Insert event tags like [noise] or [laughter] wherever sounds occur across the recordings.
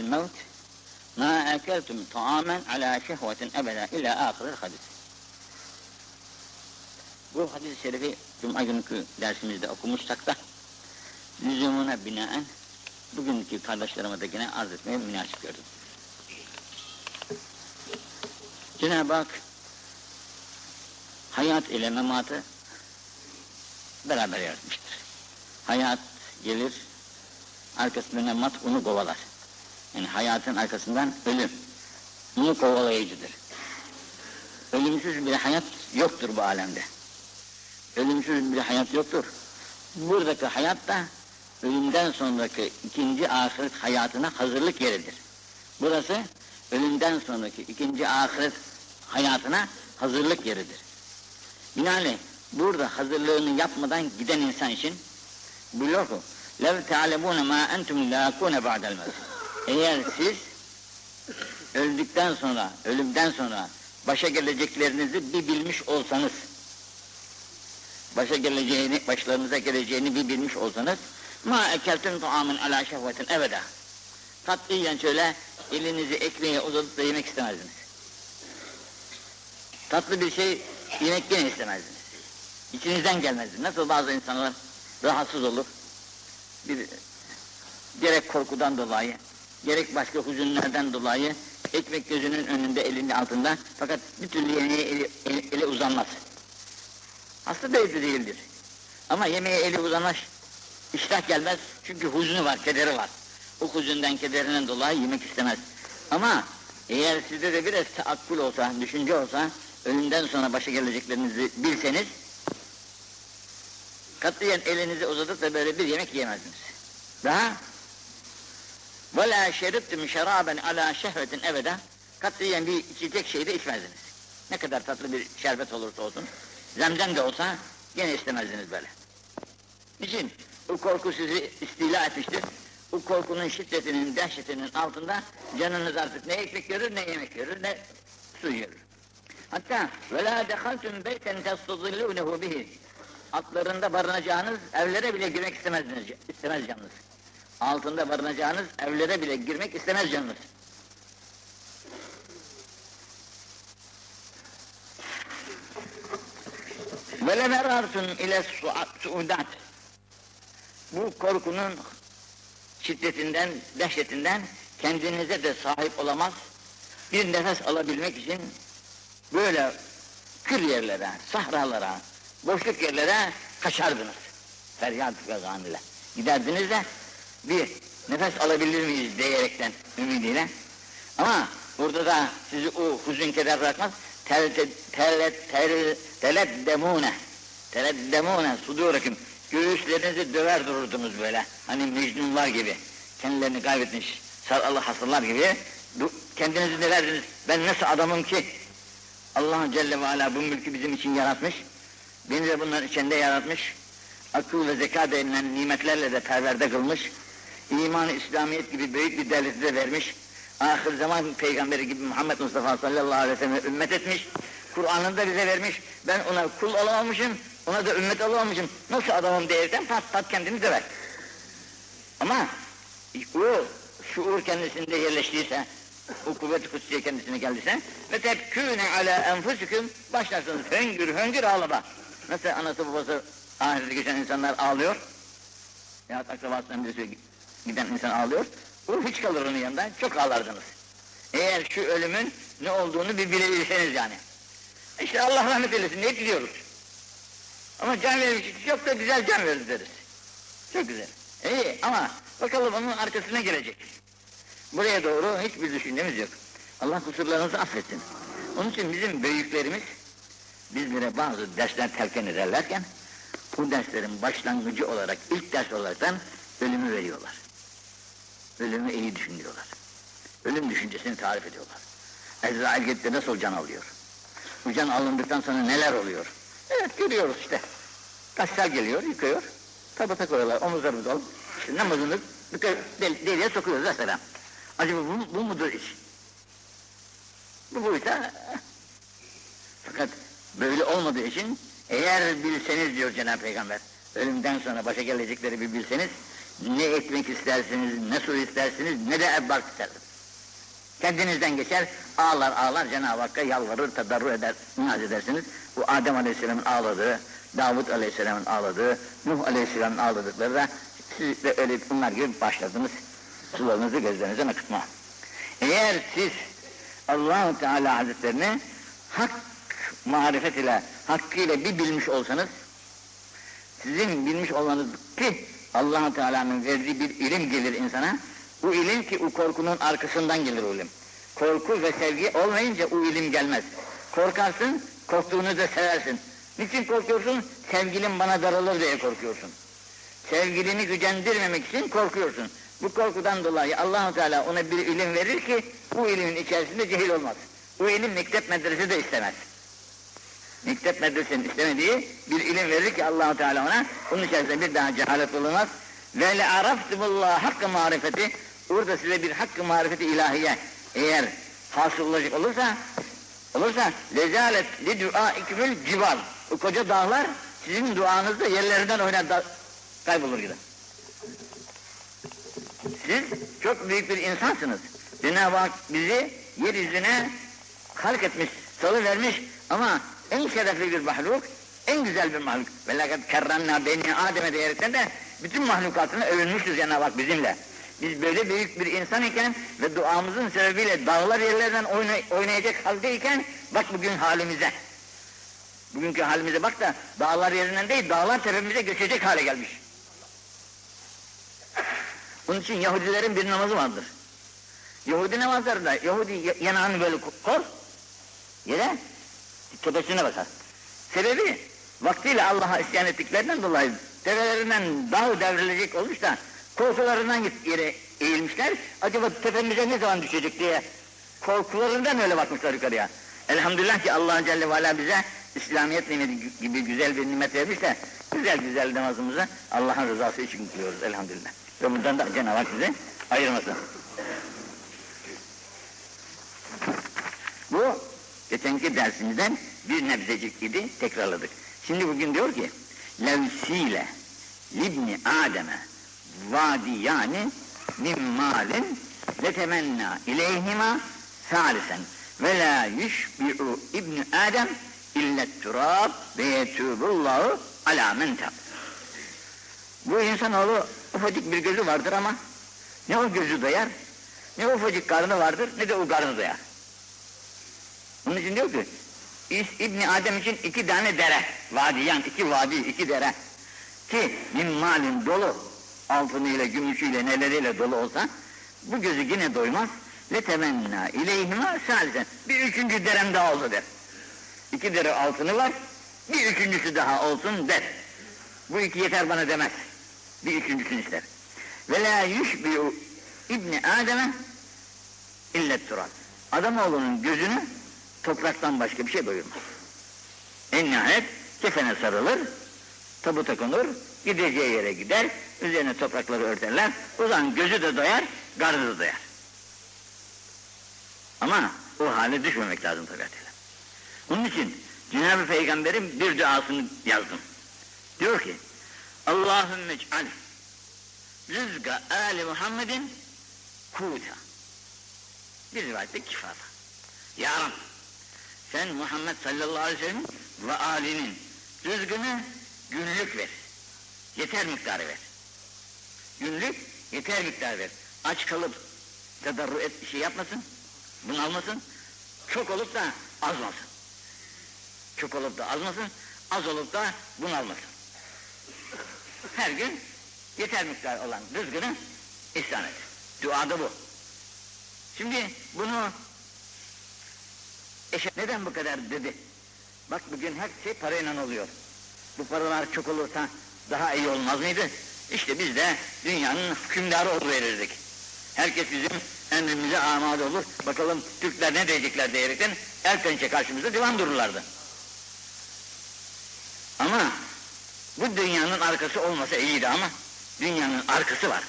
الموت ما أكلتم طعاما على şehvetin ebeda ila ahiril hadis. Bu hadis-i şerifi Cuma günkü dersimizde okumuşsak da lüzumuna binaen bugünkü kardeşlerime de yine arz etmeye münasip gördüm. Cenab-ı Hak hayat ile mematı beraber yaratmıştır. Hayat gelir, arkasında memat onu kovalar. Yani hayatın arkasından ölüm. Bunu kovalayıcıdır. Ölümsüz bir hayat yoktur bu alemde. Ölümsüz bir hayat yoktur. Buradaki hayat da ölümden sonraki ikinci ahiret hayatına hazırlık yeridir. Burası ölümden sonraki ikinci ahiret hayatına hazırlık yeridir. Binaenaleyh burada hazırlığını yapmadan giden insan için buyuruyor ki لَوْ تَعْلَمُونَ مَا أَنْتُمْ لَاكُونَ بَعْدَ الْمَوْتِ eğer siz öldükten sonra, ölümden sonra başa geleceklerinizi bir bilmiş olsanız, başa geleceğini, başlarınıza geleceğini bir bilmiş olsanız, ma ekeltun tuamin ala şehvetin ebeda. Tatlıyen şöyle elinizi ekmeğe uzatıp da yemek istemezdiniz. Tatlı bir şey yemek yine istemezdiniz. İçinizden gelmezdi. Nasıl bazı insanlar rahatsız olur, bir gerek korkudan dolayı, gerek başka hüzünlerden dolayı ekmek gözünün önünde elinin altında fakat bir türlü yemeğe eli, eli, eli uzanmaz. Aslında evde değildir. Ama yemeğe eli uzanmaz, iştah gelmez çünkü hüznü var, kederi var. O hüzünden, kederinden dolayı yemek istemez. Ama eğer sizde de biraz taakkul olsa, düşünce olsa, ölümden sonra başa geleceklerinizi bilseniz, katiyen elinizi uzatıp da böyle bir yemek yiyemezdiniz. Daha وَلَا شَرِبْتُمْ شَرَابًا عَلَى şehvetin ebeda Katiyen bir içecek şeyi de içmezdiniz. Ne kadar tatlı bir şerbet olursa olsun, zemzem de olsa gene istemezdiniz böyle. Niçin? Bu korku sizi istila etmiştir. Bu korkunun şiddetinin, dehşetinin altında canınız artık ne ekmek görür, ne yemek görür, ne su görür. Hatta وَلَا دَخَلْتُمْ بَيْتًا تَسْتُظِلُّونَهُ بِهِ Atlarında barınacağınız evlere bile girmek istemezdiniz, istemez canınız altında barınacağınız evlere bile girmek istemez canınız. Ve lemerartun ile suudat. Bu korkunun şiddetinden, dehşetinden kendinize de sahip olamaz. Bir nefes alabilmek için böyle kır yerlere, sahralara, boşluk yerlere kaçardınız. Feryat ve ganile. Giderdiniz de bir nefes alabilir miyiz diyerekten ümidiyle. Ama burada da sizi o huzun keder bırakmaz. Tel, tel, tel, teleddemune teleddemune sudurakum göğüslerinizi döver dururdunuz böyle. Hani mecnunlar gibi. Kendilerini kaybetmiş sarılı hasırlar gibi. Kendinizi döverdiniz. Ben nasıl adamım ki? Allah Celle ve Ala bu mülkü bizim için yaratmış. Beni de bunların içinde yaratmış. Akıl ve zeka denilen nimetlerle de perverde kılmış iman İslamiyet gibi büyük bir devleti de vermiş. Ahir zaman peygamberi gibi Muhammed Mustafa sallallahu aleyhi ve sellem ümmet etmiş. Kur'an'ını da bize vermiş. Ben ona kul olamamışım, ona da ümmet olamamışım. Nasıl adamım diyerekten pat pat kendini döver. Ama o şuur kendisinde yerleştiyse, o kuvvet-i kutsiye kendisine geldiyse ve tebkûne alâ enfusüküm başlarsınız höngür höngür ağlama. Nasıl anası babası ahirete geçen insanlar ağlıyor. Ya akrabasından birisi giden insan ağlıyor. O hiç kalır onun yanında, çok ağlardınız. Eğer şu ölümün ne olduğunu bir bilebilseniz yani. İşte Allah rahmet eylesin ne diliyoruz. Ama can vermiş, çok da güzel can verdi deriz. Çok güzel. İyi ama bakalım onun arkasına gelecek. Buraya doğru hiçbir düşüncemiz yok. Allah kusurlarınızı affetsin. Onun için bizim büyüklerimiz bizlere bazı dersler telkin ederlerken bu derslerin başlangıcı olarak, ilk ders olaraktan ölümü veriyorlar. Ölümü iyi düşünüyorlar. Ölüm düşüncesini tarif ediyorlar. Ezrail gitti nasıl can alıyor? Bu can alındıktan sonra neler oluyor? Evet görüyoruz işte. Taşlar geliyor, yıkıyor. Tabata koyuyorlar, omuzlarımızı alıp işte namazını del deliğe sokuyoruz mesela. Acaba bu, bu mudur iş? Bu buysa fakat böyle olmadığı için eğer bilseniz diyor Cenab-ı Peygamber ölümden sonra başa gelecekleri bir bilseniz Ne etmek istersiniz, ne su istersiniz, ne de ebbak istersiniz. Kendinizden geçer, ağlar ağlar Cenab-ı Hakk'a yalvarır, tadarru eder, niyaz edersiniz. Bu Adem Aleyhisselam'ın ağladığı, Davut Aleyhisselam'ın ağladığı, Nuh Aleyhisselam'ın ağladıkları da siz de öyle bunlar gibi başladınız. Sularınızı gözlerinizden akıtma. Eğer siz Allahu Teala Hazretlerini hak marifet ile, hakkıyla bir bilmiş olsanız, sizin bilmiş olmanız ki allah Teala'nın verdiği bir ilim gelir insana, bu ilim ki o korkunun arkasından gelir o ilim. Korku ve sevgi olmayınca o ilim gelmez. Korkarsın, korktuğunu da seversin. Niçin korkuyorsun? Sevgilim bana daralır diye korkuyorsun. Sevgilini gücendirmemek için korkuyorsun. Bu korkudan dolayı Allahu Teala ona bir ilim verir ki bu ilimin içerisinde cehil olmaz. Bu ilim mektep medrese de istemez. Mektep medresenin istemediği bir ilim verir ki Allahu Teala ona bunun içerisinde bir daha cehalet olmaz. Ve le araftumullah hakkı marifeti orada size bir hakkı marifeti ilahiye eğer hasıl olacak olursa olursa lezalet li dua ikmül cival o koca dağlar sizin duanızda yerlerinden oynar da, kaybolur gider. Siz çok büyük bir insansınız. Cenab-ı Hak bizi yeryüzüne halk etmiş, salı vermiş ama en şerefli bir mahluk, en güzel bir mahluk. Ve lakat kerranna beni Adem'e diyerekten de bütün mahlukatını övünmüştür Cenab-ı Hak bizimle. Biz böyle büyük bir insan iken ve duamızın sebebiyle dağlar yerlerden oynay oynayacak haldeyken bak bugün halimize. Bugünkü halimize bak da dağlar yerinden değil dağlar tepemize göçecek hale gelmiş. Bunun için Yahudilerin bir namazı vardır. Yahudi namazlarında Yahudi yanağını böyle kor, yere tepesine basar. Sebebi vaktiyle Allah'a isyan ettiklerinden dolayı tepelerinden dağ devrilecek olmuş da korkularından yere eğilmişler. Acaba tepemize ne zaman düşecek diye korkularından öyle bakmışlar yukarıya. Elhamdülillah ki Allah Celle ve Ala bize İslamiyet nimeti gibi güzel bir nimet vermiş de güzel güzel namazımızı Allah'ın rızası için kılıyoruz elhamdülillah. Ve bundan da Cenab-ı Hak bizi ayırmasın. Bu geçenki dersimizden bir nebzecik idi tekrarladık. Şimdi bugün diyor ki levsile libni Adem'e vadiyani min malin ve temenna ileyhima salisen ve la yushbi'u ibni Adem illet turab ve yetubullahu ala men. Bu insanoğlu ufacık bir gözü vardır ama ne o gözü doyar, ne ufacık karnı vardır, ne de o karnı doyar. Onun için diyor ki, İbni Adem için iki tane dere, vadiyan, iki vadi, iki dere. Ki min malin dolu, altınıyla, gümüşüyle, neleriyle dolu olsa, bu gözü yine doymaz. Ve temenna ileyhima salisen. Bir üçüncü derem daha olsa der. İki dere altını var, bir üçüncüsü daha olsun der. Bu iki yeter bana demez. Bir üçüncüsünü ister. Ve la yushbi'u İbni Adem'e illet turat. Adamoğlunun gözünü topraktan başka bir şey doyurmaz. En nihayet kefene sarılır, tabuta konur, gideceği yere gider, üzerine toprakları örterler, o zaman gözü de doyar, gardı da doyar. Ama o hale düşmemek lazım tabiatıyla. Onun için Cenab-ı Peygamber'in bir duasını yazdım. Diyor ki, Allahümme c'al rızka Ali Muhammedin kuta. Bir rivayette kifata. Ya Rab, sen Muhammed sallallahu aleyhi ve sellem ve alinin rızkını günlük ver. Yeter miktarı ver. Günlük yeter miktarı ver. Aç kalıp tedarru et şey yapmasın, bunalmasın. Çok olup da azmasın. Çok olup da azmasın, az olup da bunalmasın. Her gün yeter miktar olan rızkını ihsan et. Duada bu. Şimdi bunu eşe neden bu kadar dedi? Bak bugün her şey parayla oluyor. Bu paralar çok olursa daha iyi olmaz mıydı? İşte biz de dünyanın hükümdarı oluverirdik. Herkes bizim emrimize amade olur. Bakalım Türkler ne diyecekler diyerekten el pençe karşımızda divan dururlardı. Ama bu dünyanın arkası olmasa iyiydi ama dünyanın arkası var.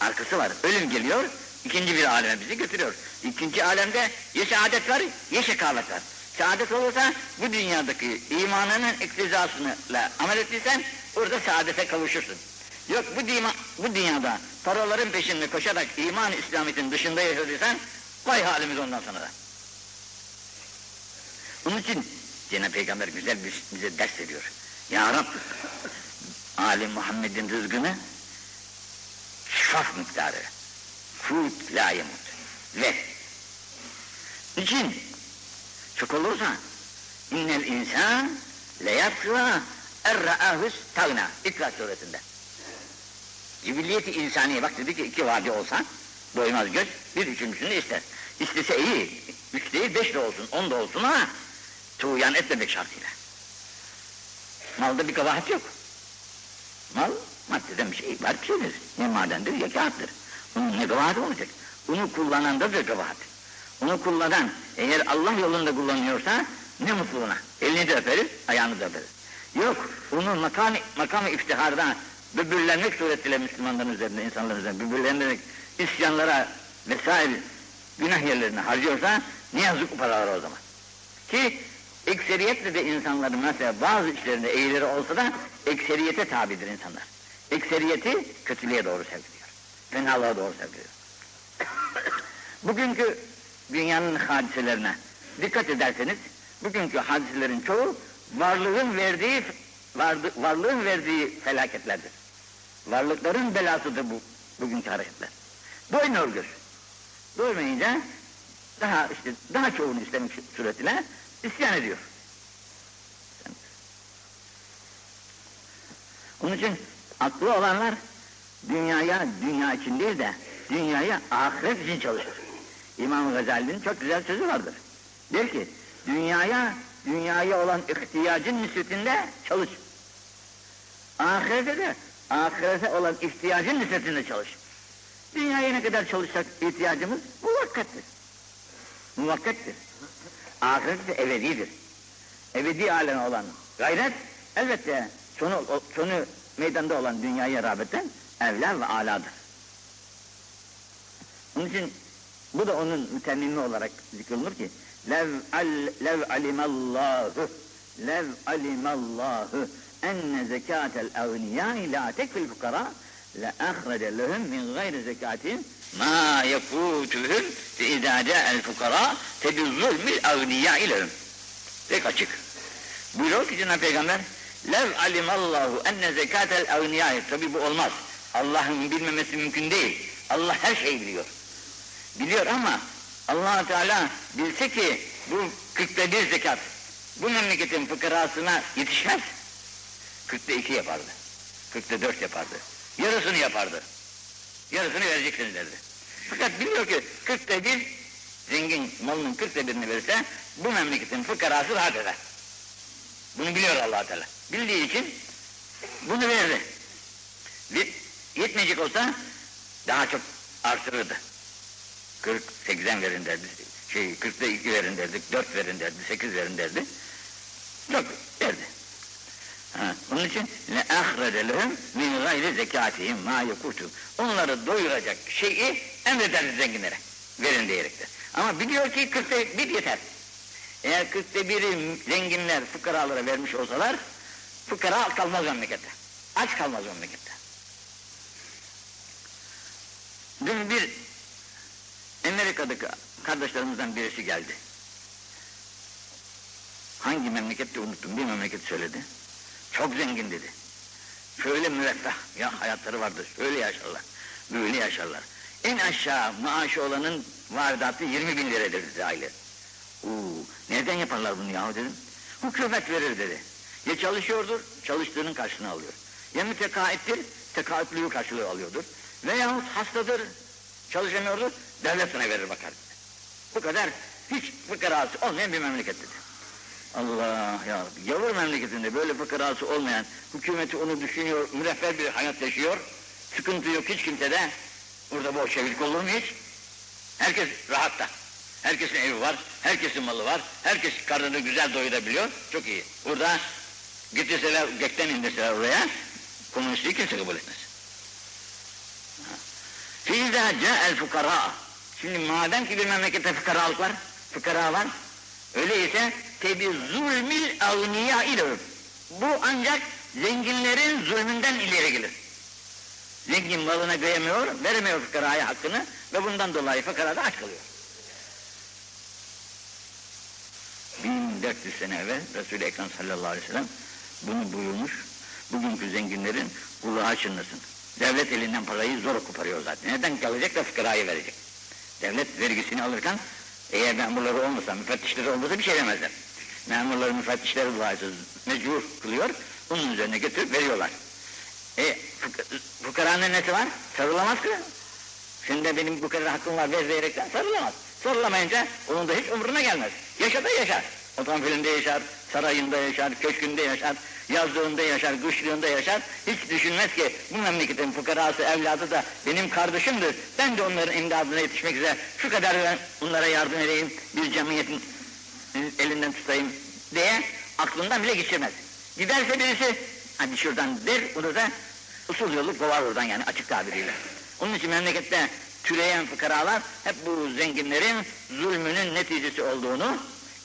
Arkası var. Ölüm geliyor, ikinci bir aleme bizi götürüyor. İkinci alemde ya saadet var, ya şekavet var. Saadet olursa bu dünyadaki imanının iktizasıyla amel ettiysen orada saadete kavuşursun. Yok bu, dima, bu dünyada paraların peşinde koşarak iman İslamiyet'in dışında yaşadıysan vay halimiz ondan sonra da. Onun için Cenab-ı Peygamber güzel bir, bize ders veriyor. Ya Rab, Ali Muhammed'in rızkını şaf miktarı, fut la yemut ve için çok olursa innel insan leyatla erra'ahus tagna İkra suresinde. Cibilliyeti insaniye bak dedi ki iki vadi olsa doymaz göz bir üçüncüsünü ister. İstese iyi, üç değil beş de olsun, on da olsun ama tuğyan etmemek şartıyla. Malda bir kabahat yok. Mal maddeden bir şey var bir şeydir. Ya madendir ya kağıttır. Bunun ne kabahati olacak? Bunu kullanan da kabahat. Onu kullanan eğer Allah yolunda kullanıyorsa ne mutlu ona. Elini de öperiz, ayağını da öperiz. Yok, onu makam, makam iftiharda böbürlenmek suretiyle Müslümanların üzerinde, insanların üzerinde böbürlenerek isyanlara vesaire günah yerlerine harcıyorsa ne yazık bu paralar o zaman. Ki ekseriyetle de insanların mesela bazı işlerinde eğileri olsa da ekseriyete tabidir insanlar. Ekseriyeti kötülüğe doğru sevk ediyor. Fenalığa doğru ediyor. Bugünkü dünyanın hadiselerine dikkat ederseniz, bugünkü hadiselerin çoğu varlığın verdiği vardı, varlığın verdiği felaketlerdir. Varlıkların belasıdır bu bugünkü hareketler. Doymuyor göz. Doymayınca daha işte daha çoğunu istemek suretiyle isyan ediyor. Onun için aklı olanlar dünyaya dünya için değil de dünyaya ahiret için çalışır. İmam Gazali'nin çok güzel sözü vardır. Der ki dünyaya dünyaya olan ihtiyacın nispetinde çalış. Ahirete de ahirete olan ihtiyacın nispetinde çalış. Dünyaya ne kadar çalışsak ihtiyacımız muvakkattir. Muvakkattir. Ahiret de ebedidir. Ebedi aleme olan gayret elbette sonu, sonu meydanda olan dünyaya rağbetten evler ve aladır. Onun için bu da onun mütemmimi olarak zikrolunur ki lev, al, lev alimallahu lev alimallahu enne zekatel evniyâi la tekfil fukara le ahrede lehum min gayri zekatin ma yekutuhum ve izâ câel fukara tebizzulmil evniyâi lehum. Pek açık. Buyuruyor ki Cenab-ı Peygamber lev alimallahu enne zekatel evniyâi tabi bu olmaz. Allah'ın bilmemesi mümkün değil. Allah her şeyi biliyor. Biliyor ama allah Teala bilse ki bu kırkta bir zekat bu memleketin fıkrasına yetişmez. Kırkta iki yapardı. Kırkta dört yapardı. Yarısını yapardı. Yarısını vereceksiniz derdi. Fakat biliyor ki kırkta bir zengin malının kırkta birini verirse bu memleketin fıkrası rahat eder. Bunu biliyor allah Teala. Bildiği için bunu verdi. Ve yetmeyecek olsa daha çok artırırdı. 48'den verin derdi. Şey 40'da 2 verin derdi, 4 verin derdi, 8 verin derdi. Çok derdi. Ha, onun için ne ahrede lehum min gayri zekatihim ma yukutu. Onları doyuracak şeyi emrederdi zenginlere. Verin diyerektir. Ama biliyor ki 40'ta bir yeter. Eğer 40'ta biri zenginler fıkaralara vermiş olsalar fıkara kalmaz memlekette. Aç kalmaz memlekette. Dün bir Amerika'daki kardeşlerimizden birisi geldi. Hangi memlekette unuttum, bir memleket söyledi. Çok zengin dedi. Şöyle müreffeh ya hayatları vardır, şöyle yaşarlar, böyle yaşarlar. En aşağı maaşı olanın vardatı 20 bin liradır dedi aile. Oo, nereden yaparlar bunu yahu dedim. Hükümet verir dedi. Ya çalışıyordur, çalıştığının karşılığını alıyor. Ya mütekaittir, tekaütlüğü karşılığı alıyordur. Veyahut hastadır, çalışamıyordur, devlet sana verir bakar. Bu kadar hiç fıkarası olmayan bir memleket dedi. Allah ya Yavur memleketinde böyle fıkarası olmayan hükümeti onu düşünüyor, müreffeh bir hayat yaşıyor. Sıkıntı yok hiç kimsede. Burada boş çevirlik olur mu hiç? Herkes rahatta. Herkesin evi var, herkesin malı var, herkes karnını güzel doyurabiliyor. Çok iyi. Burada getirseler, gökten indirseler oraya, komünistliği kimse kabul etmez. Fîzâ câ'el fukara. Şimdi madem ki bir memlekette fıkaralık var, fıkara var, öyleyse tebi zulmil avniya ile Bu ancak zenginlerin zulmünden ileri gelir. Zengin malına kıyamıyor, veremiyor fıkaraya hakkını ve bundan dolayı fıkara da aç kalıyor. 1400 sene evvel Resul-i Ekrem sallallahu aleyhi ve sellem bunu buyurmuş. Bugünkü zenginlerin kulağı çınlasın. Devlet elinden parayı zor koparıyor zaten. Neden kalacak da fıkrayı verecek. Devlet vergisini alırken eğer memurları olmasa, müfettişleri olmasa bir şey demezler. Memurları, müfettişleri dolayısıyla mecbur kılıyor. Bunun üzerine götürüp veriyorlar. E, fık fıkaranın nesi var? Sarılamaz ki. Şimdi benim bu kadar hakkım var ver diyerekten sarılamaz. Sarılamayınca onun da hiç umuruna gelmez. Yaşa da yaşar. Otomobilinde yaşar, sarayında yaşar, köşkünde yaşar, yazlığında yaşar, kışlığında yaşar. Hiç düşünmez ki bu memleketin fukarası, evladı da benim kardeşimdir. Ben de onların imdadına yetişmek üzere şu kadar ben onlara yardım edeyim, bir cemiyetin elinden tutayım diye aklından bile geçirmez. Giderse birisi hadi şuradan der, onu da usul yolu kovar oradan yani açık tabiriyle. Onun için memlekette türeyen fıkaralar hep bu zenginlerin zulmünün neticesi olduğunu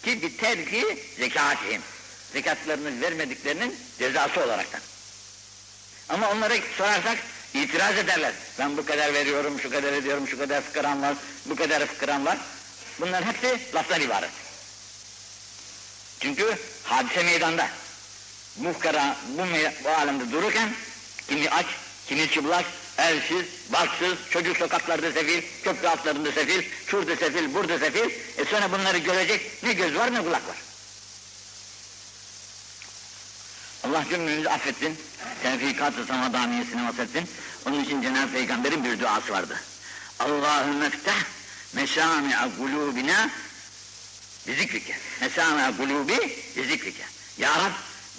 ki bir terki zekatihim. Zekatlarını vermediklerinin cezası olaraktan. Ama onlara sorarsak itiraz ederler. Ben bu kadar veriyorum, şu kadar ediyorum, şu kadar fıkıram var, bu kadar fıkıram var. Bunların hepsi laftan ibaret. Çünkü hadise meydanda. Bu fıkara bu, bu alemde dururken kimi aç, kimi çıplak, elsiz, baksız, çocuk sokaklarda sefil, köprü altlarında sefil, şurada sefil, burada sefil. E sonra bunları görecek ne göz var ne kulak var. Allah cümlemizi affetsin. Tevfikat-ı samadaniyesine vasfetsin. Onun için Cenab-ı Peygamber'in bir duası vardı. Allahümme ftah mesami'a kulubina bizikrike. Mesami'a kulubi bizikrike. Ya Rab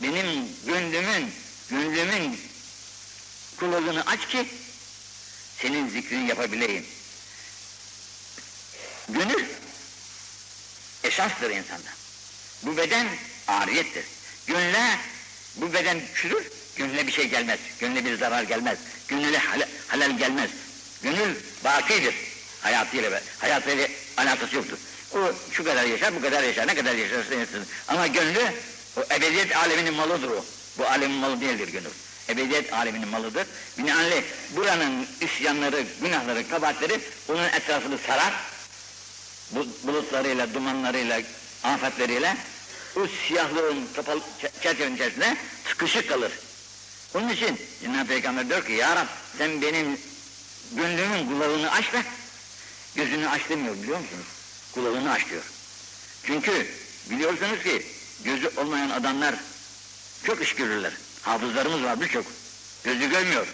benim gönlümün, gönlümün kulağını aç ki senin zikrini yapabileyim. Gönül esastır insanda. Bu beden ariyettir. Gönle bu beden çürür, gönlüne bir şey gelmez. Gönlüne bir zarar gelmez. Gönlüne halal, halal gelmez. Gönül bakidir. Hayatıyla, hayatıyla alakası yoktur. O şu kadar yaşar, bu kadar yaşar, ne kadar yaşarsa yaşasın. Ama gönlü, o ebediyet aleminin malıdır o. Bu alemin malı değildir gönül. Ebediyet aleminin malıdır. Binaenaleyh buranın isyanları, günahları, kabahatleri onun etrafını sarar. Bu, bulutlarıyla, dumanlarıyla, afetleriyle o siyahlığın kapalı çerçevenin içerisinde sıkışık kalır. Onun için Cenab-ı Peygamber diyor ki Ya Rab sen benim gönlümün kulağını aç da gözünü aç demiyor biliyor musunuz? Kulağını aç diyor. Çünkü biliyorsunuz ki gözü olmayan adamlar çok iş görürler. Hafızlarımız var birçok. Gözü görmüyor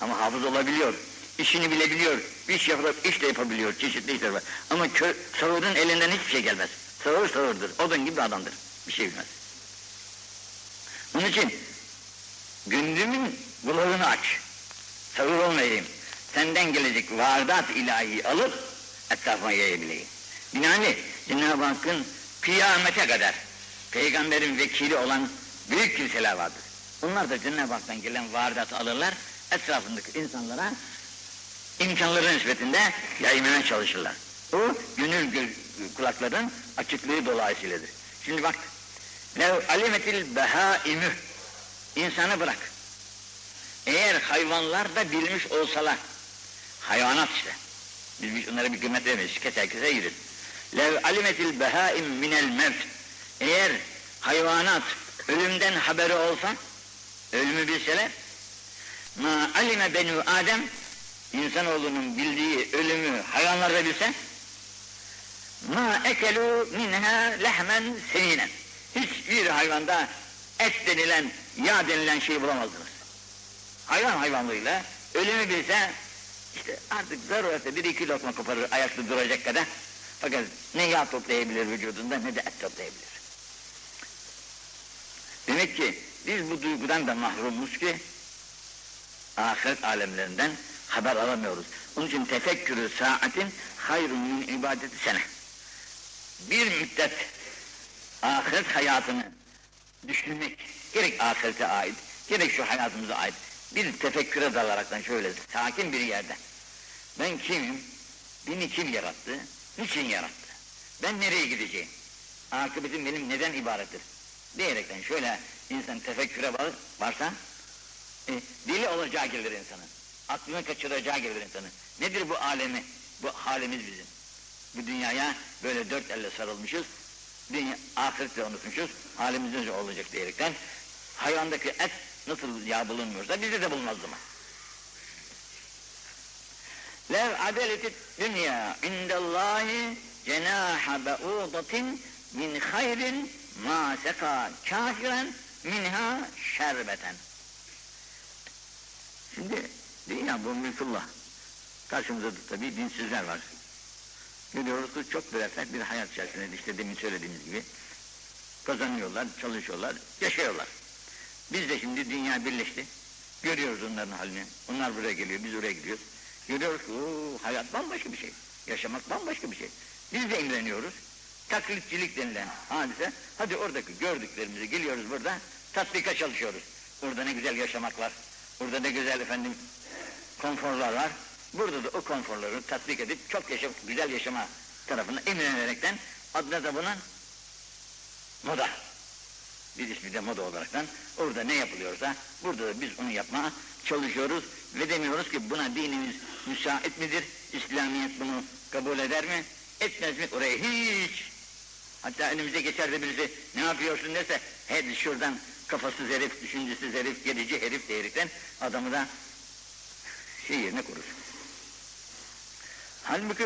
ama hafız olabiliyor. İşini bilebiliyor. İş, yapıp, iş de yapabiliyor. Çeşitli işler var. Ama kö, sağırın elinden hiçbir şey gelmez. Sağır sağırdır. Odun gibi adamdır. Bir şey bilmez. Onun için gündümün kulağını aç. Sağır olmayayım. Senden gelecek vardat ilahi alıp etrafıma yayabileyim. Binaenli Cenab-ı Hakk'ın kıyamete kadar peygamberin vekili olan büyük kimseler vardır. Onlar da Cenab-ı Hak'tan gelen vardatı alırlar, etrafındaki insanlara imkanları nispetinde yaymaya çalışırlar. O gönül kulakların açıklığı dolayısıyladır. Şimdi bak, lev alimetil behaimü insanı bırak. Eğer hayvanlar da bilmiş olsalar, hayvanat işte, biz onlara bir kıymet veremeyiz, keser keser yeriz. Lev alimetil behaim minel mevt, eğer hayvanat ölümden haberi olsa, ölümü bilseler, ma alime benu Adem, insanoğlunun bildiği ölümü hayvanlar da bilse, ma ekelu minha lehmen seninen. Hiçbir hayvanda et denilen, yağ denilen şeyi bulamazdınız. Hayvan hayvanlığıyla ölümü bilse, işte artık zarurette bir iki lokma koparır ayakta duracak kadar. Fakat ne yağ toplayabilir vücudunda ne de et toplayabilir. Demek ki biz bu duygudan da mahrumuz ki ahiret alemlerinden haber alamıyoruz. Onun için tefekkürü saatin hayrun min ibadeti sene. Bir müddet ahiret hayatını düşünmek, gerek ahirete ait, gerek şu hayatımıza ait bir tefekküre dalaraktan şöyle sakin bir yerde. Ben kimim? Beni kim yarattı? Niçin yarattı? Ben nereye gideceğim? Akıbetim benim neden ibarettir? Diyerekten şöyle insan tefekküre var, varsa e, dili olacağı gelir insanın. aklını kaçıracağı gelir insanın. Nedir bu alemi, bu halimiz bizim? Bu dünyaya böyle dört elle sarılmışız, dünya, ahirette unutmuşuz, halimiz ne olacak diyerekten, hayvandaki et nasıl yağ bulunmuyorsa bizde de bulunmaz zaman. Lev adeleti dünya indallahi cenaha be'udatin min hayrin ma seka kafiren minha şerbeten. Şimdi dünya bu mülkullah. Karşımızda da tabii dinsizler var. Görüyoruz çok müreffeh bir hayat içerisinde işte demin söylediğimiz gibi kazanıyorlar, çalışıyorlar, yaşıyorlar. Biz de şimdi dünya birleşti. Görüyoruz onların halini. Onlar buraya geliyor, biz oraya gidiyoruz. Görüyoruz ki hayat bambaşka bir şey. Yaşamak bambaşka bir şey. Biz de imreniyoruz. Taklitçilik denilen hadise. Hadi oradaki gördüklerimizi geliyoruz burada tatbika çalışıyoruz. Burada ne güzel yaşamak var. Burada ne güzel efendim konforlar var. Burada da o konforları tatbik edip çok yaşam, güzel yaşama tarafına imrenerekten adına da bunun moda. Bir ismi de moda olaraktan orada ne yapılıyorsa burada da biz onu yapmaya çalışıyoruz ve demiyoruz ki buna dinimiz müsait midir? İslamiyet bunu kabul eder mi? Etmez mi? Oraya hiç hatta önümüze geçer de birisi ne yapıyorsun derse hadi şuradan kafasız herif, düşüncesiz herif, gerici herif diyerekten adamı da şey yerine kurur. Halbuki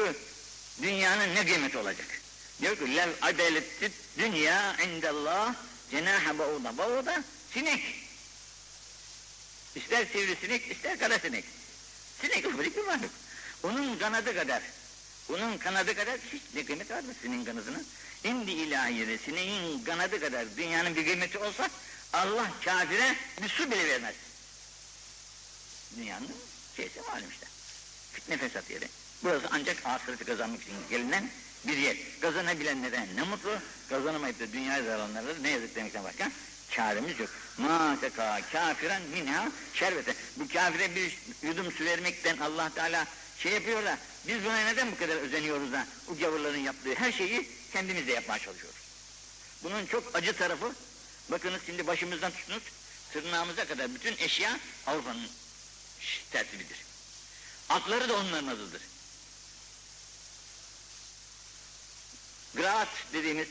dünyanın ne kıymeti olacak? Diyor ki lev adaletti dünya indallah cenaha bauda. Bauda sinek. İster sivrisinek, ister kara sinek. Sinek ufacık bir mahluk. Onun kanadı kadar, onun kanadı kadar hiç ne kıymeti var mı sineğin kanadının? İndi ilahiyede sineğin kanadı kadar dünyanın bir kıymeti olsa Allah kafire bir su bile vermez. Dünyanın şeysi malum işte. Fitne fesat yeri. Burası ancak ahireti kazanmak için gelinen bir yer. Kazanabilenlere ne mutlu, kazanamayıp da dünyaya zararlanlara ne yazık demekten başka çaremiz yok. Ma seka kafiren minha şerbete. Bu kafire bir yudum su vermekten Allah Teala şey yapıyor da biz buna neden bu kadar özeniyoruz da o gavurların yaptığı her şeyi kendimiz de yapmaya çalışıyoruz. Bunun çok acı tarafı bakınız şimdi başımızdan tutunuz tırnağımıza kadar bütün eşya Avrupa'nın tertibidir. Atları da onların adıdır. Graat dediğimiz,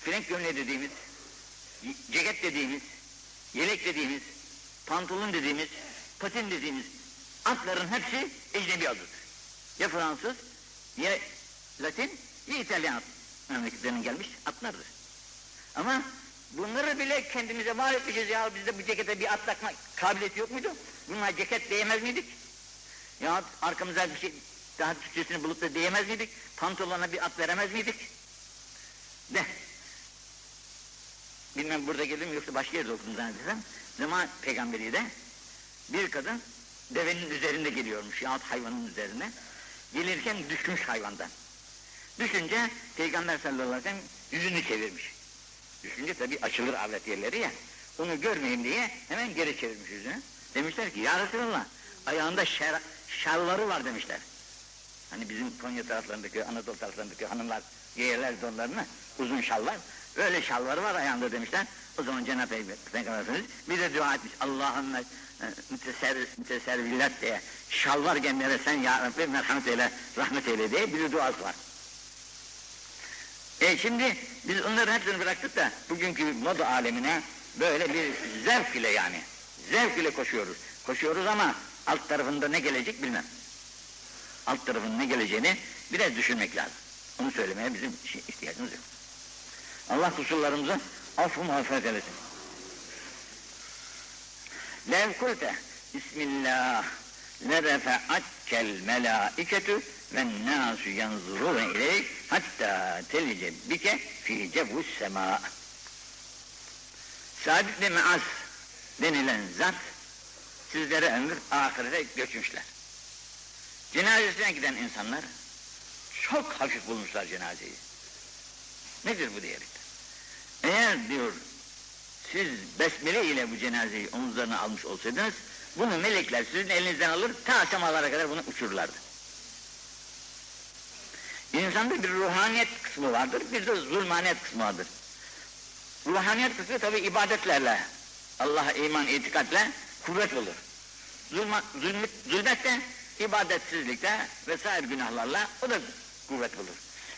frenk gömle dediğimiz, ceket dediğimiz, yelek dediğimiz, pantolon dediğimiz, patin dediğimiz atların hepsi ecnebi adıdır. Ya Fransız, ya Latin, ya İtalyan memleketlerinin gelmiş atlardır. Ama bunları bile kendimize var etmişiz ya bizde bu cekete bir at takma kabiliyeti yok muydu? Bunlar ceket diyemez miydik? Ya arkamıza bir şey daha Türkçesini bulup da diyemez miydik? Pantolona bir at veremez miydik? De. Bilmem burada gelir mi yoksa başka yerde okudum zannedersem. Zaman peygamberi de bir kadın devenin üzerinde geliyormuş yahut hayvanın üzerine. Gelirken düşmüş hayvandan. Düşünce Peygamber sallallahu aleyhi ve sellem yüzünü çevirmiş. Düşünce tabi açılır avret yerleri ya. Onu görmeyeyim diye hemen geri çevirmiş yüzünü. Demişler ki ya Resulallah ayağında şer, şalları var demişler. Hani bizim Konya taraflarındaki, Anadolu taraflarındaki hanımlar giyerler donlarını, uzun şallar. Öyle şalları var ayağında demişler. O zaman Cenab-ı Peygamber Efendimiz bir de dua etmiş. Allahümme müteservillat diye şalvar gemlere sen ya Rabbi merhamet eyle, rahmet eyle diye bir duası var. E şimdi biz onların hepsini bıraktık da bugünkü moda alemine böyle bir zevk ile yani zevk ile koşuyoruz. Koşuyoruz ama alt tarafında ne gelecek bilmem. Alt tarafının ne geleceğini biraz düşünmek lazım. Onu söylemeye bizim şey, ihtiyacımız yok. Allah kusurlarımızı affı mağfiret eylesin. Lev kulte Bismillah lerefe'atkel melâiketu ve nâsu yanzurûne ileyk hatta telice bike fî cevvus semâ. Sa'd ibn Me'az denilen zat sizlere ömür ahirete göçmüşler. Cenazesine giden insanlar çok hafif bulmuşlar cenazeyi. Nedir bu diyerekten? Eğer diyor siz besmele ile bu cenazeyi omuzlarına almış olsaydınız bunu melekler sizin elinizden alır ta semalara kadar bunu uçururlardı. İnsanda bir ruhaniyet kısmı vardır, bir de zulmaniyet kısmı vardır. Ruhaniyet kısmı tabi ibadetlerle, Allah'a iman, itikatle kuvvet olur. Zulma, zulmü, zulmette, ibadetsizlikte vesaire günahlarla o da kuvvet bulur.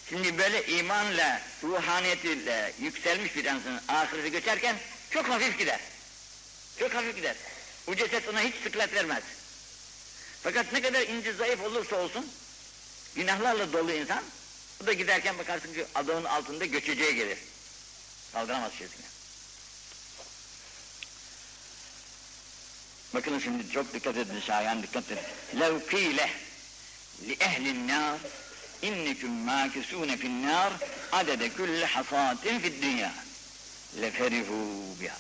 Şimdi böyle imanla, ruhaniyetiyle yükselmiş bir insanın ahirete geçerken çok hafif gider. Çok hafif gider. Bu ceset ona hiç sıklet vermez. Fakat ne kadar ince zayıf olursa olsun, günahlarla dolu insan, bu da giderken bakarsın ki adamın altında göçeceğe gelir. Kaldıramaz şeysini. Bakın şimdi çok dikkat edin şayan dikkat edin. Levkile li ehlin nar inneküm mâkisûne fin nar adede külle hasatin fid dünya leferihû biha.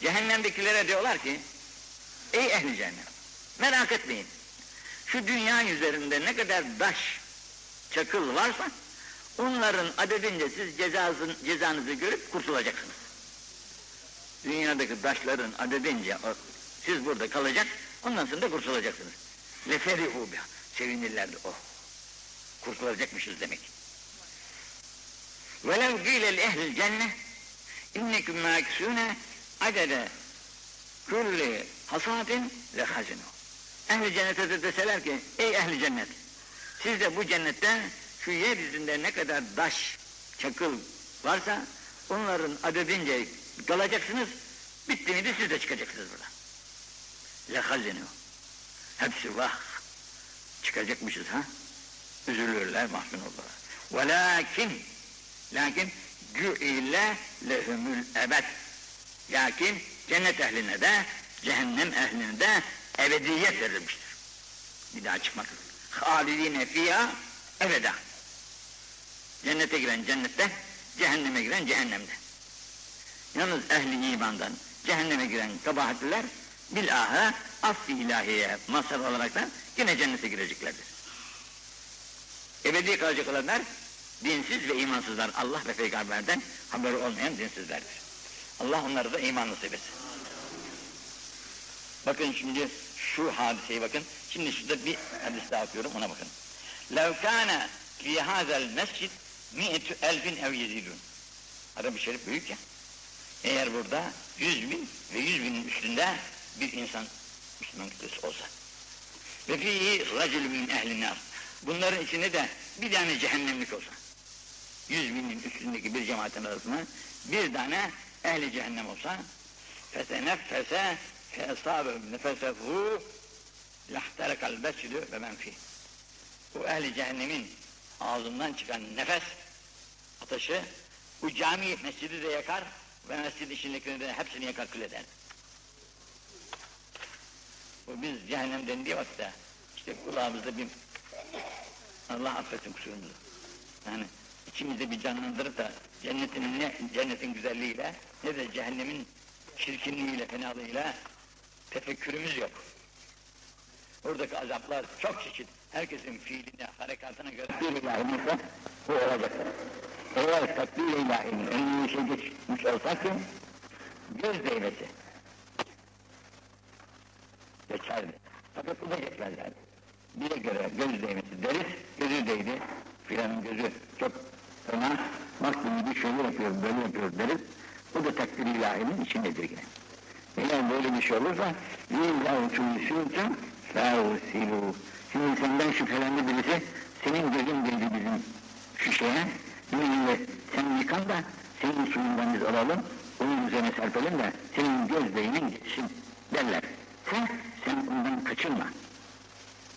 Cehennemdekilere diyorlar ki ey ehli cehennem merak etmeyin şu dünya üzerinde ne kadar daş çakıl varsa onların adedince siz cezasın, cezanızı görüp kurtulacaksınız. Dünyadaki daşların adedince siz burada kalacak, ondan sonra da kurtulacaksınız. Leferihu biha. Sevinirlerdi oh. Kurtulacakmışız demek. Velev gîle li ehlil cennet innekum mâkisûne adede kulli hasatin le hazinu. Ehli cennete de deseler ki ey ehli cennet siz de bu cennette şu yeryüzünde ne kadar taş, çakıl varsa onların adedince kalacaksınız bitti miydi siz de çıkacaksınız buradan. Le hazinu. Hepsi vah. Çıkacakmışız ha. Üzülürler, mahzun olurlar. Velakin, lakin gü'ile lehumul ebed. Lakin cennet ehline de, cehennem ehline de ebediyet verilmiştir. Bir daha çıkmak. Halidine fiyha ebeda. Cennete giren cennette, cehenneme giren cehennemde. Yalnız ehli imandan cehenneme giren kabahatliler bilahı affı ilahiye mazhar olarak da yine cennete gireceklerdir. Ebedi kalacak olanlar dinsiz ve imansızlar. Allah ve peygamberden haberi olmayan dinsizlerdir. Allah onları da iman nasip etsin. Bakın şimdi şu hadiseyi bakın. Şimdi şurada bir hadis daha okuyorum ona bakın. لَوْ كَانَ فِي هَذَا الْمَسْجِدْ مِئَةُ اَلْفٍ اَوْ يَزِيدُونَ Arap-ı Şerif büyük ya. Eğer burada yüz bin ve yüz binin üstünde bir insan Müslüman kitlesi olsa. Ve fihi racül min ehlin nar. Bunların içinde de bir tane cehennemlik olsa. Yüz binin üstündeki bir cemaatin arasında bir tane ehli cehennem olsa feteneffese feesabe nefesehu lahterekal besülü ve men fih. Bu ehli cehennemin ağzından çıkan nefes ateşi bu cami mescidi de yakar ve mescid içindekileri de hepsini yakar kül eder. Bu biz cehennem dendiği vakitte işte kulağımızda bir Allah affetsin kusurumuzu. Yani içimizde bir canlandırıp da cennetin ne cennetin güzelliğiyle ne de cehennemin çirkinliğiyle, fenalığıyla tefekkürümüz yok. Oradaki azaplar çok çeşit. Herkesin fiiline, harekatına göre bir ilahimizde bu olacaktır. Eğer takdir ilahinin önüne bir şey geçmiş olsa ki göz değmesi geçerdi. Fakat bu da geçmez yani. Bire göre göz değmesi deriz, gözü değdi, filanın gözü çok fena, baktım bir şöyle yapıyor, böyle yapıyor deriz, bu da takdir ilahinin içindedir yine. Eğer böyle bir şey olursa, يُنْزَوْ تُوْسُوْتُمْ فَاُسِلُوا Şimdi senden şüphelendi birisi, senin gözün değdi bizim şu şeye, yine sen yıkan da senin suyundan biz alalım, onun üzerine serpelim de senin göz beynin geçsin derler. Sen, sen ondan kaçınma.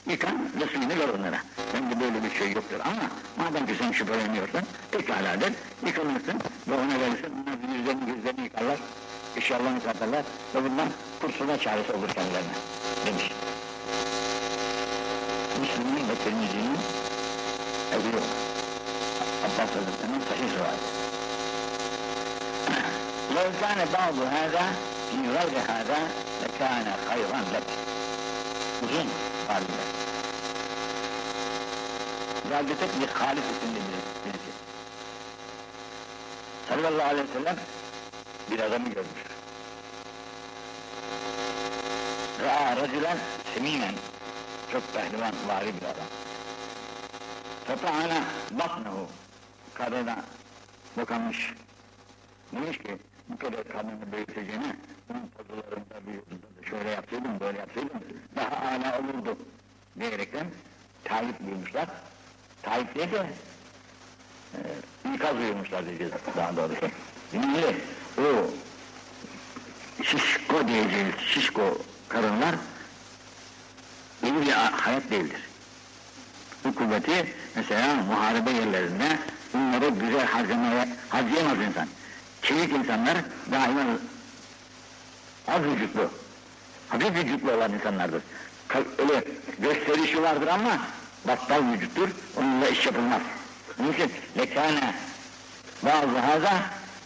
Yıkan ve suyunu ver onlara. Bence böyle bir şey yoktur ama madem ki sen şüpheleniyorsan pekaladır, yıkanırsın ve ona verirsin, onlar yüzlerini gözlerini yıkarlar, eşyalarını satarlar ve bundan kurtulma çaresi olur kendilerine demiş. Müslümanın ve Tirmizi'nin evi yok. Abbas Hazretleri'nin sahih rivayeti. لو كان بعض هذا in gayri hâdâ lekâne hayran lek. Uzun halinde. Zâlgetek bir halif isimli bir birisi. Sallallahu aleyhi ve sellem bir adamı görmüş. Ra'a racülen semimen. Çok pehlivan, vari bir adam. Feta'ana batnehu. Kadına dokanmış. Demiş ki bu kadar kadını büyüteceğine bunun pazılarında bir şöyle yapsaydım, böyle yapsaydım daha âlâ olurdu diyerekten Tayyip buyurmuşlar. Tayyip diye de e, ikaz buyurmuşlar diyeceğiz daha doğrusu. Şimdi o şişko diyeceğiz, şişko karınlar iyi bir hayat değildir. Bu kuvveti mesela muharebe yerlerinde bunları güzel harcamaya harcayamaz insan. Çevik insanlar daima az vücutlu, hafif vücutlu olan insanlardır. Öyle gösterişi vardır ama battal vücuttur, onunla iş yapılmaz. Onun için lekâne bazı haza,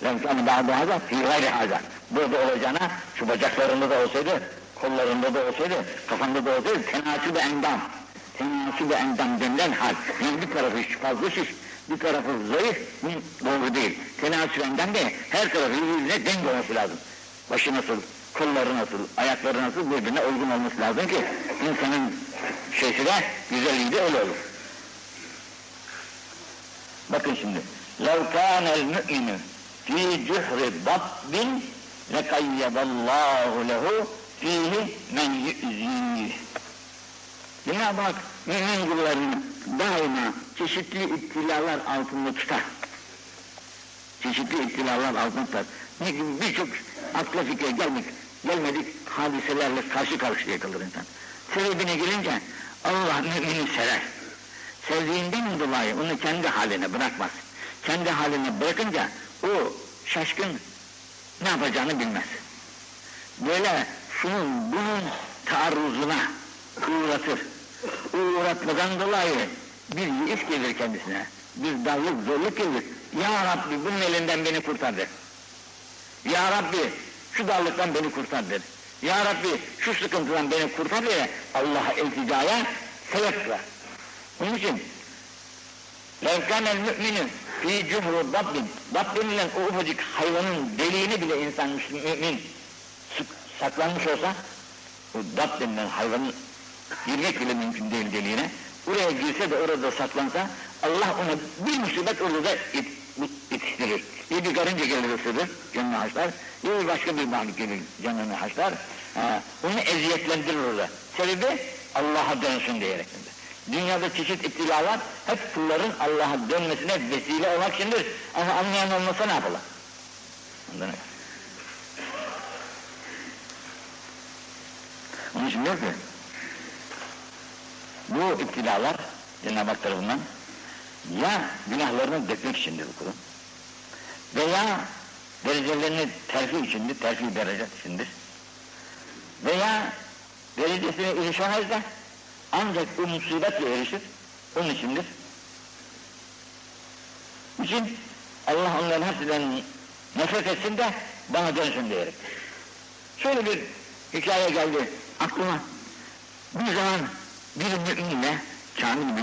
lekâne bazı haza, fî gayri haza. Burada olacağına şu bacaklarında da olsaydı, kollarında da olsaydı, kafanda da olsaydı tenasüb endam. Tenasüb endam denilen hal. Yani bir tarafı fazla şiş, bir tarafı zayıf, bu doğru değil. Tenasüb endam de her tarafı birbirine denk olması lazım. Başı nasıl, kolları nasıl, ayakları nasıl birbirine uygun olması lazım ki insanın şeysi de güzelliği de öyle olur. Bakın şimdi. لَوْ كَانَ الْمُؤْمِنُ فِي جُحْرِ ضَبٍ لَقَيَّدَ اللّٰهُ لَهُ ف۪يهِ مَنْ يُؤْذ۪يهِ Cenab-ı Hak mümin kullarını daima çeşitli iptilalar altında tutar. Çeşitli iptilalar altında tutar. Ne gibi birçok akla fikre gelmek, gelmedik hadiselerle karşı karşıya kalır insan. Sebebine gelince Allah mümini sever. Sevdiğinden dolayı onu kendi haline bırakmaz. Kendi haline bırakınca o şaşkın ne yapacağını bilmez. Böyle şunun bunun taarruzuna uğratır. Uğratmadan dolayı bir iş gelir kendisine. Bir darlık, zorluk gelir. Ya Rabbi bunun elinden beni kurtar der. Ya Rabbi şu darlıktan beni kurtar dedi. Ya Rabbi şu sıkıntıdan beni kurtar diye Allah'a ilticaya sebep ver. Onun için Levkanel müminin fi cumhur Rabbin Rabbinle o ufacık hayvanın deliğini bile insan mümin saklanmış olsa o Rab denilen hayvanın girmek bile mümkün değil deliğine. Oraya girse de orada saklansa Allah ona bir musibet orada yetiştirir. Ya bir karınca gelir ısırır, canını haşlar, bir başka bir mahluk gelir canını haşlar. Ha, onu eziyetlendirir orada. Sebebi Allah'a dönsün diyerekten. Dünyada çeşit iptilalar hep kulların Allah'a dönmesine vesile olmak içindir. Ama anlayan olmasa ne yapalım? Öyle. Onun için diyor ki, bu iptilalar Cenab-ı Hak tarafından ya günahlarını dökmek içindir bu kulun veya derecelerini terfi içindir, terfi derece içindir veya derecesine erişemez de ancak bu musibetle erişir, onun içindir. için Allah onların hepsinden nefret etsin de bana dönsün diyerek. Şöyle bir hikaye geldi aklıma. Bir zaman bir müminle, kamil bir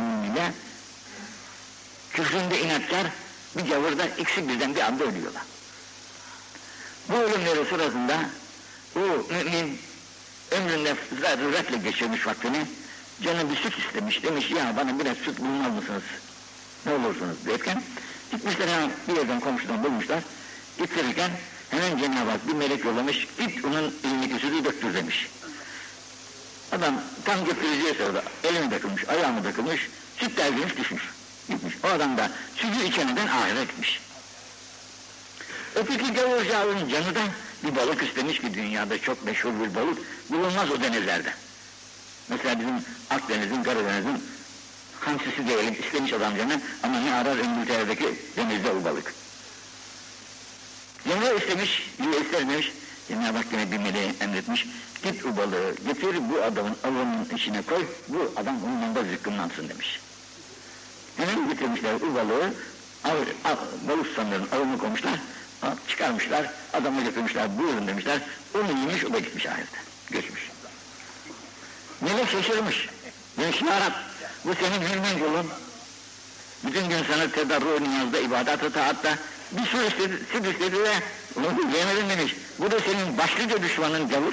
küfründe inatkar bir gavurda ikisi birden bir anda ölüyorlar. Bu ölümleri sırasında o mümin ömründe zaruretle geçirmiş vaktini canı bir süt istemiş demiş ya bana biraz süt bulmaz mısınız? Ne olursunuz? derken gitmişler hemen bir yerden komşudan bulmuşlar. Getirirken hemen Cenab-ı Hak bir melek yollamış git onun elindeki sütü döktür demiş. Adam tam götüreceği sırada elini takılmış ayağını takılmış süt derginiz düşmüş gitmiş o adam da sütü içeniden ahire gitmiş öteki gavurcağın canı da bir balık istemiş ki dünyada çok meşhur bir balık bulunmaz o denizlerde Mesela bizim Akdeniz'in, Karadeniz'in hamsisi diyelim istemiş adamcanı ama ne arar İngiltere'deki denizde o balık. Cenab-ı istemiş, diye istermiş. Cenab-ı Hak yine bir meleğe emretmiş. Git o balığı getir bu adamın avının içine koy, bu adam onun yanında zıkkımlansın demiş. Hemen getirmişler o balığı, av, av, balık sanırın avını koymuşlar, çıkarmışlar, adamı getirmişler, buyurun demişler, onu yemiş, o da gitmiş ahirete, göçmüş. Melek şaşırmış. Ya Rab, bu senin hürmen kulun. Bütün gün sana tedarru niyazda, ibadet-i taatta bir su istedi, süt istedi ve onu yemedin demiş. Bu da senin başlıca düşmanın gavur.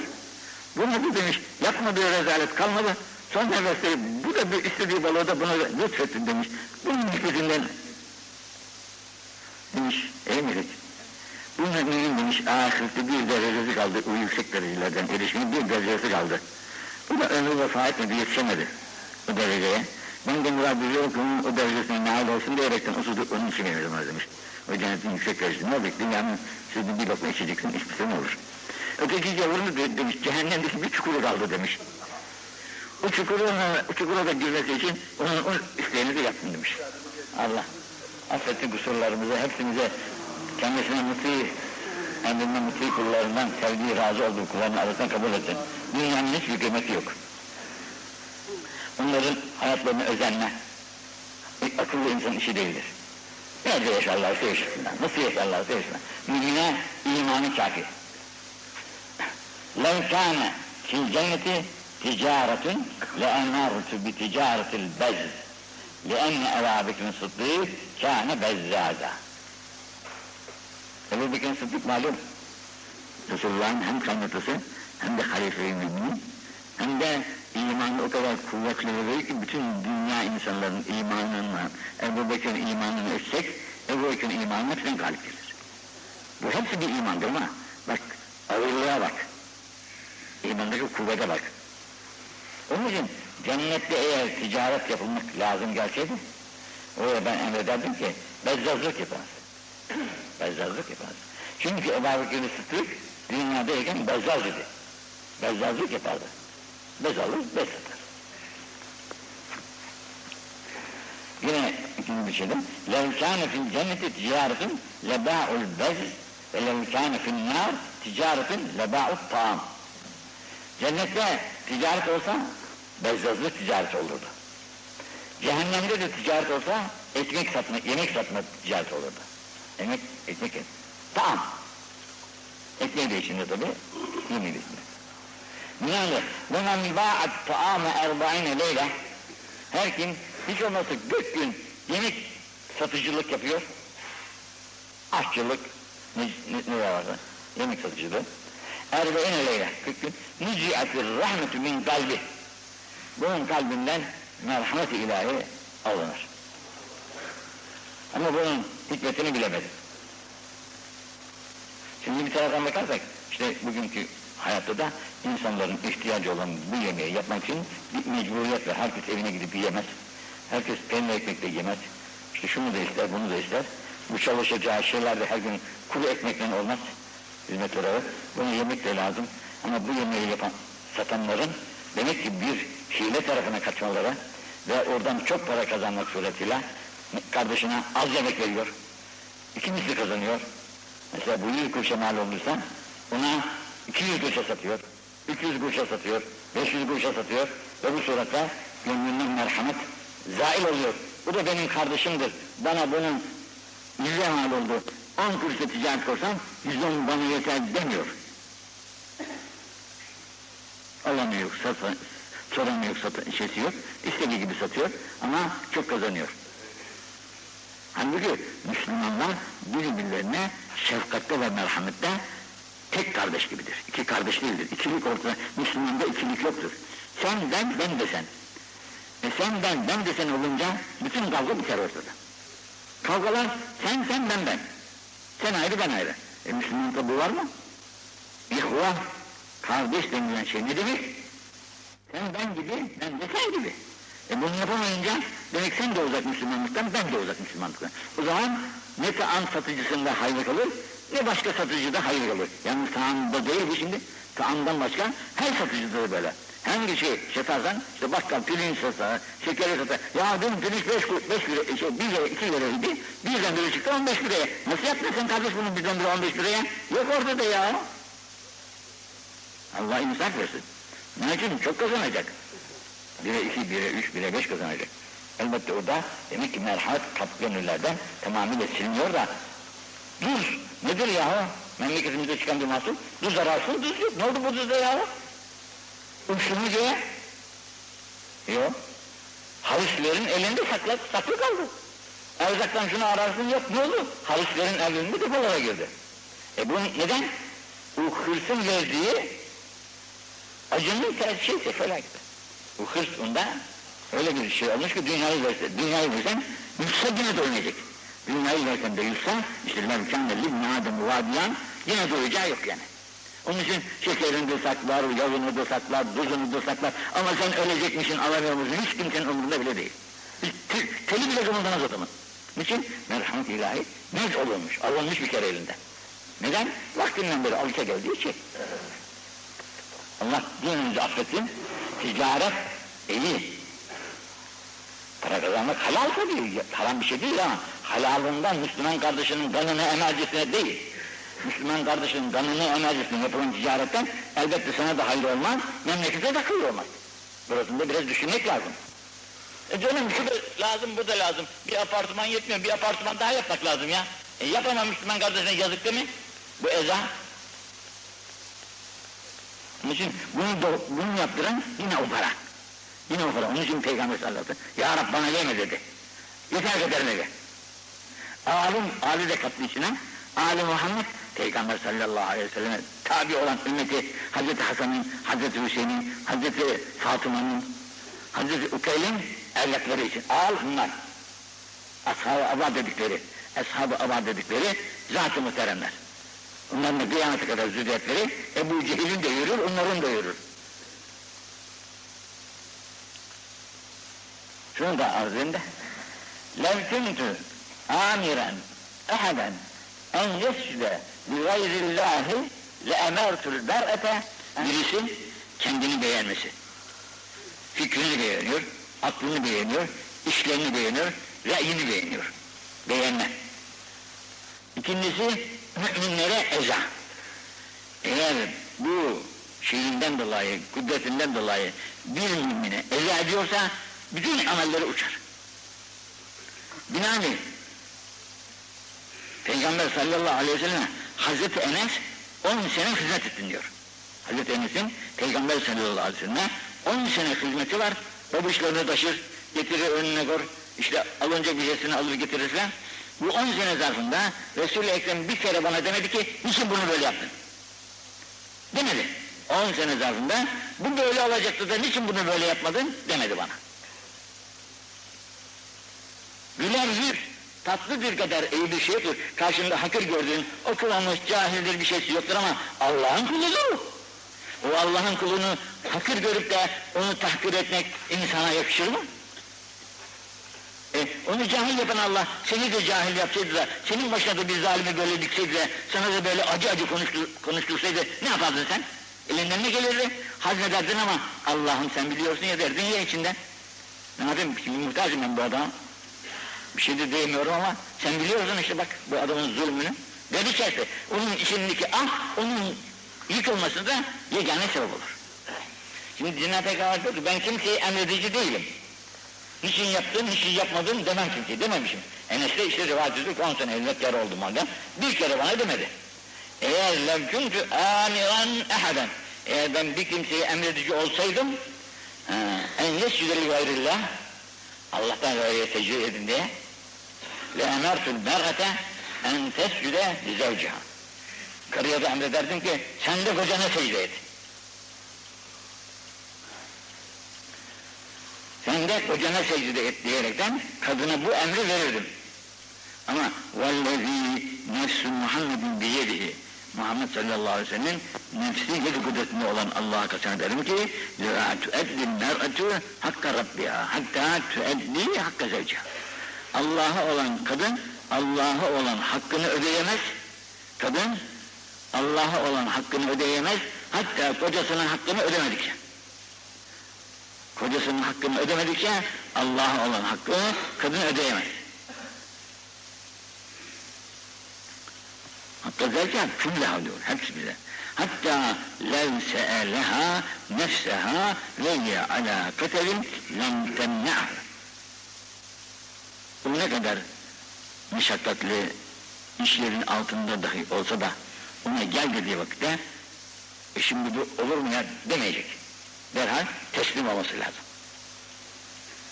Bu ne bu demiş, yapma bir rezalet kalmadı. Son nefesleri bu da bir istediği balığı da buna lütfettin demiş. Bunun yüzünden demiş, ey melek, bu müminin demiş ahirette bir derecesi kaldı. O yüksek derecelerden erişimin bir derecesi kaldı. Bu da ömrü vefa etmedi, yetişemedi o dereceye. Ben de Murat Bizi okumun o derecesine nail olsun diyerekten usulü onun için emrim demiş. O cennetin yüksek derecesi ne olacak? Dünyanın sözünü bir lokma içeceksin, hiçbir şey olur? Öteki gavurunu de, demiş, cehennemde bir çukuru kaldı demiş. O çukuruna, o çukura da girmesi için onun, onun isteğini de yapsın demiş. Allah affetsin kusurlarımızı, hepsimize kendisine mutlu, emrine mutlu kullarından sevdiği, razı olduğu kullarını arasından kabul etsin. Dünyanın hiçbir kıymeti yok. Onların hayatlarını özenme, bir akıllı insan işi değildir. Nerede yaşarlarsa yaşasınlar, nasıl yaşarlarsa yaşasınlar. Mümine imanı kafi. لَوْ كَانَ فِي الْجَنَّةِ تِجَارَةٌ لَاَمَرْتُ بِتِجَارَةِ الْبَزْ لِأَنَّ اَبَا بِكْرٍ صِدِّيقٍ كَانَ بَزَّازًا Ebu Bekir Sıddık malum, Resulullah'ın hem kaynatısı, hem de halife-i müminin, hem de imanı o kadar kuvvetli oluyor ki bütün dünya insanların imanına, Ebu Bekir'in imanını ölçsek, Ebu Bekir'in imanına hepsinden galip gelir. Bu hepsi bir imandır ama bak ağırlığa bak, imandaki kuvvete bak. Onun için cennette eğer ticaret yapılmak lazım gelseydi, oraya ben emrederdim ki bezzazlık yaparsın. [clears throat] bezzazlık yaparsın. Çünkü Ebu Bekir Sıddık dünyadayken bezzaz idi. Bezzazlık yapardı. Bez alır, bez satar. Yine ikinci bir şeyde لَوْ كَانَ فِي الْجَنَّةِ تِجَارَةٌ لَبَاءُ الْبَزِ وَلَوْ كَانَ فِي النَّارِ تِجَارَةٌ لَبَاءُ الطَّعَامِ Cennette ticaret olsa bezzazlık ticaret olurdu. Cehennemde de ticaret olsa ekmek satma, yemek satma ticaret olurdu. Yemek, ekmek, tamam. Ekmeği de içinde tabi, yemeği de içinde. Binaenle وَمَنْ بَاعَتْ طَعَامَ اَرْبَعِينَ لَيْلَ Her kim hiç olmazsa 40 gün yemek satıcılık yapıyor. Aşçılık, ne, ne, ne vardı? Yemek satıcılığı. Erbe'ine leyla, 40 gün. Nüzi'atir rahmetü min kalbi. Bunun kalbinden merhamet-i ilahi alınır. Ama bunun hikmetini bilemedim. Şimdi bir taraftan bakarsak, işte bugünkü hayatta da insanların ihtiyacı olan bu yemeği yapmak için bir mecburiyet var. Herkes evine gidip yiyemez. Herkes peynir ekmek de yemez. İşte şunu da ister, bunu da ister. Bu çalışacağı şeyler de her gün kuru ekmekle olmaz. Hizmet olarak. Bunu yemek de lazım. Ama bu yemeği yapan, satanların demek ki bir hile tarafına kaçmaları ve oradan çok para kazanmak suretiyle kardeşine az yemek veriyor. İki misli kazanıyor. Mesela bu 100 kuruşa mal olduysa ona 200 kuruşa satıyor, 300 kuruşa satıyor, 500 kuruşa satıyor ve bu surette gönlünden merhamet zail oluyor. Bu da benim kardeşimdir. Bana bunun yüze mal oldu. 10 kuruşa ticaret korsam 110 bana yeter demiyor. Alamıyor, sata, soramıyor, sata, şeysi yok. İstediği gibi satıyor ama çok kazanıyor. Halbuki Müslümanlar birbirlerine şefkatte ve merhamette tek kardeş gibidir. İki kardeş değildir. İkilik ortada. Müslümanda ikilik yoktur. Sen ben, ben de sen. E sen ben, ben de sen olunca bütün kavga biter ortada. Kavgalar sen sen ben ben. Sen ayrı ben ayrı. E Müslümanlıkta bu var mı? İhvan, kardeş denilen şey ne demek? Sen ben gibi, ben de sen gibi. E bunu yapamayınca demek sen de uzak Müslümanlıktan, ben de uzak Müslümanlıktan. O zaman ne taan satıcısında hayır kalır, ne başka satıcıda hayır kalır. Yani taanda değil bu şimdi, taandan başka her satıcıda da böyle. Hangi şey satarsan, işte bakkal pirinç satar, şekeri satar. Ya dün pirinç beş, beş lira, şey, bir lira, iki liraydı, birden biri çıktı on beş liraya. Nasıl yaptın sen kardeş bunu birden bire on beş liraya? Yok orada da ya. Allah insaf versin. Ne için? Çok kazanacak. Bire iki, bire üç, bire beş kazanacak. Elbette orada demek ki merhamet kalp gönüllerden tamamıyla siliniyor da Duz nedir yahu? Memleketimizde çıkan bir mahsul. Duz zararsız, duz yok. Ne oldu bu duzda yahu? Uçtuğunu diye. Yok. Havislerin elinde saklı, saklı kaldı. Erzaktan şunu ararsın yok ne oldu? Havislerin elinde depolara girdi. E bu neden? Bu hırsın verdiği acının şeyse felaketi. Bu hırs onda öyle bir şey olmuş ki dünyayı verse, dünyayı versen yükse yine de oynayacak. Dünyayı versen de yükse, işte levkâne libni âdem vâdiyan Yine doyacağı yok yani. Onun için şekerini de saklar, yağını da saklar, tuzunu da saklar. Ama sen ölecekmişsin, alamıyor? Hiç kimsenin umurunda bile değil. Teli bile kımıldanmaz adamın. Niçin? Merhamet ilahi mez olunmuş, alınmış bir kere elinden. Neden? Vaktinden beri alışa geldiği için. Allah dinimizi affetsin. Ticaret iyi. Para kazanmak halal tabii. Haram bir şey değil ama halalından Müslüman kardeşinin kanını emercisine değil. Müslüman kardeşinin kanını emercisine yapılan ticaretten elbette sana da hayır olmaz, memlekete de hayır olmaz. Burasında biraz düşünmek lazım. E canım şu da lazım, bu da lazım. Bir apartman yetmiyor, bir apartman daha yapmak lazım ya. E yapamam Müslüman kardeşine yazık değil mi? Bu eza. Onun için bunu, da, bunu yaptıran yine o para. Yine o para. Onun için Peygamber sallallahu aleyhi ve sellem, Ya Rab bana yeme dedi. Yeter kadar dedi. Alim, Ali de kattı içine. Ali Muhammed, Peygamber sallallahu aleyhi ve selleme tabi olan ümmeti Hazreti Hasan'ın, Hazreti Hüseyin'in, Hazreti Fatıma'nın, Hazreti Ukeyl'in evlatları için. Al bunlar. Ashab-ı Aba dedikleri, Ashab-ı Aba dedikleri zat-ı muhteremler. Onların da kıyamete kadar zürriyetleri Ebu Cehil'in de yürür, onların da yürür. Şunu da arz edeyim de. لَوْ كُنْتُ آمِرًا اَحَدًا en yesle bi gayrillahi le emertul ber'ete birisi kendini beğenmesi. Fikrini beğeniyor, aklını beğeniyor, işlerini beğeniyor, ra'yini beğeniyor. Beğenme. İkincisi müminlere eza. Eğer bu şeyinden dolayı, kudretinden dolayı bir mümine eza ediyorsa bütün amelleri uçar. Binaenaleyh Peygamber sallallahu aleyhi ve sellem Hazreti Enes 10 sene hizmet ettin diyor. Hazreti Enes'in Peygamber sallallahu aleyhi ve sellem 10 sene hizmeti var. Babuşlarını taşır, getirir önüne koy. İşte alınca bir şeysini alır getirir falan. Bu 10 sene zarfında Resul-i Ekrem bir kere bana demedi ki niçin bunu böyle yaptın? Demedi. 10 sene zarfında bu böyle olacaktı da niçin bunu böyle yapmadın demedi bana. Güler yüz tatlı bir kadar iyi bir şeydir. Karşında hakir gördüğün okumamış, cahildir bir şeysi yoktur ama Allah'ın kuludur. O Allah'ın kulunu hakir görüp de onu tahkir etmek insana yakışır mı? E, onu cahil yapan Allah seni de cahil yapsaydı da senin başına da bir zalimi böyle dikseydi de sana da böyle acı acı konuştur, konuştursaydı ne yapardın sen? Elinden ne gelirdi? Hazmederdin ama Allah'ım sen biliyorsun ya derdin ya içinden. Ne yapayım şimdi muhtacım ben bu adama. Bir şey de diyemiyorum ama sen biliyorsun işte bak bu adamın zulmünü. Dedi onun içindeki ah onun yıkılması da yegane sebep olur. Şimdi Cenab-ı Peygamber diyor ki ben kimseye emredici değilim. Niçin yaptın, niçin yapmadın demem kimseye dememişim. Enes de işte rivayet ediyor ki 10 sene hizmetkar oldum halde bir kere bana demedi. Eğer lem kuntu amiran ehaden eğer ben bir kimseye emredici olsaydım en yescüdeli gayrillah Allah'tan gayrıya secde edin diye لَاَمَرْتُ الْمَرْأَةَ اَنْ تَسْجُدَ لِزَوْجِهَا Karıya da emrederdim ki sen de kocana secde et. Sen de kocana secde et diyerekten kadına bu emri verirdim. Ama وَالَّذ۪ي نَفْسُ مُحَمَّدٍ بِيَدِهِ Muhammed sallallahu aleyhi ve sellem nefsi yedi kudretinde olan Allah'a kasem ederim ki لَا تُؤَدِّ الْمَرْأَةُ hakka rabbiha hatta تُؤَدِّي hakka zevciha. Allah'a olan kadın Allah'a olan hakkını ödeyemez. Kadın Allah'a olan hakkını ödeyemez. Hatta kocasının hakkını ödemedikçe. Kocasının hakkını ödemedikçe Allah'a olan hakkını kadın ödeyemez. Hatta zevciha küllaha diyor hepsi bize. Hatta lev se'eleha nefseha ve ala ketelin lem temne'ah. Bu ne kadar meşakkatli işlerin altında dahi olsa da ona gel dediği vakitte e şimdi bu olur mu ya demeyecek. Derhal teslim olması lazım.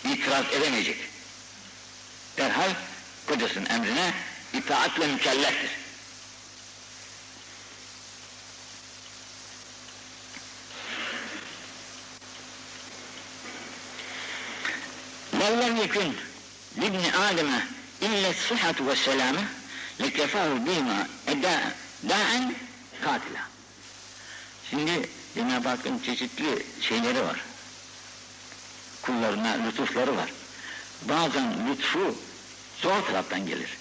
İtiraz edemeyecek. Derhal kocasının emrine itaatle mükelleftir. Vallam yekün لابن آدم إلا الصحة والسلامة لكفاه بهما أداء daen katila. Şimdi Cenab-ı Hakk'ın çeşitli şeyleri var. Kullarına lütufları var. Bazen lütfu zor taraftan gelir.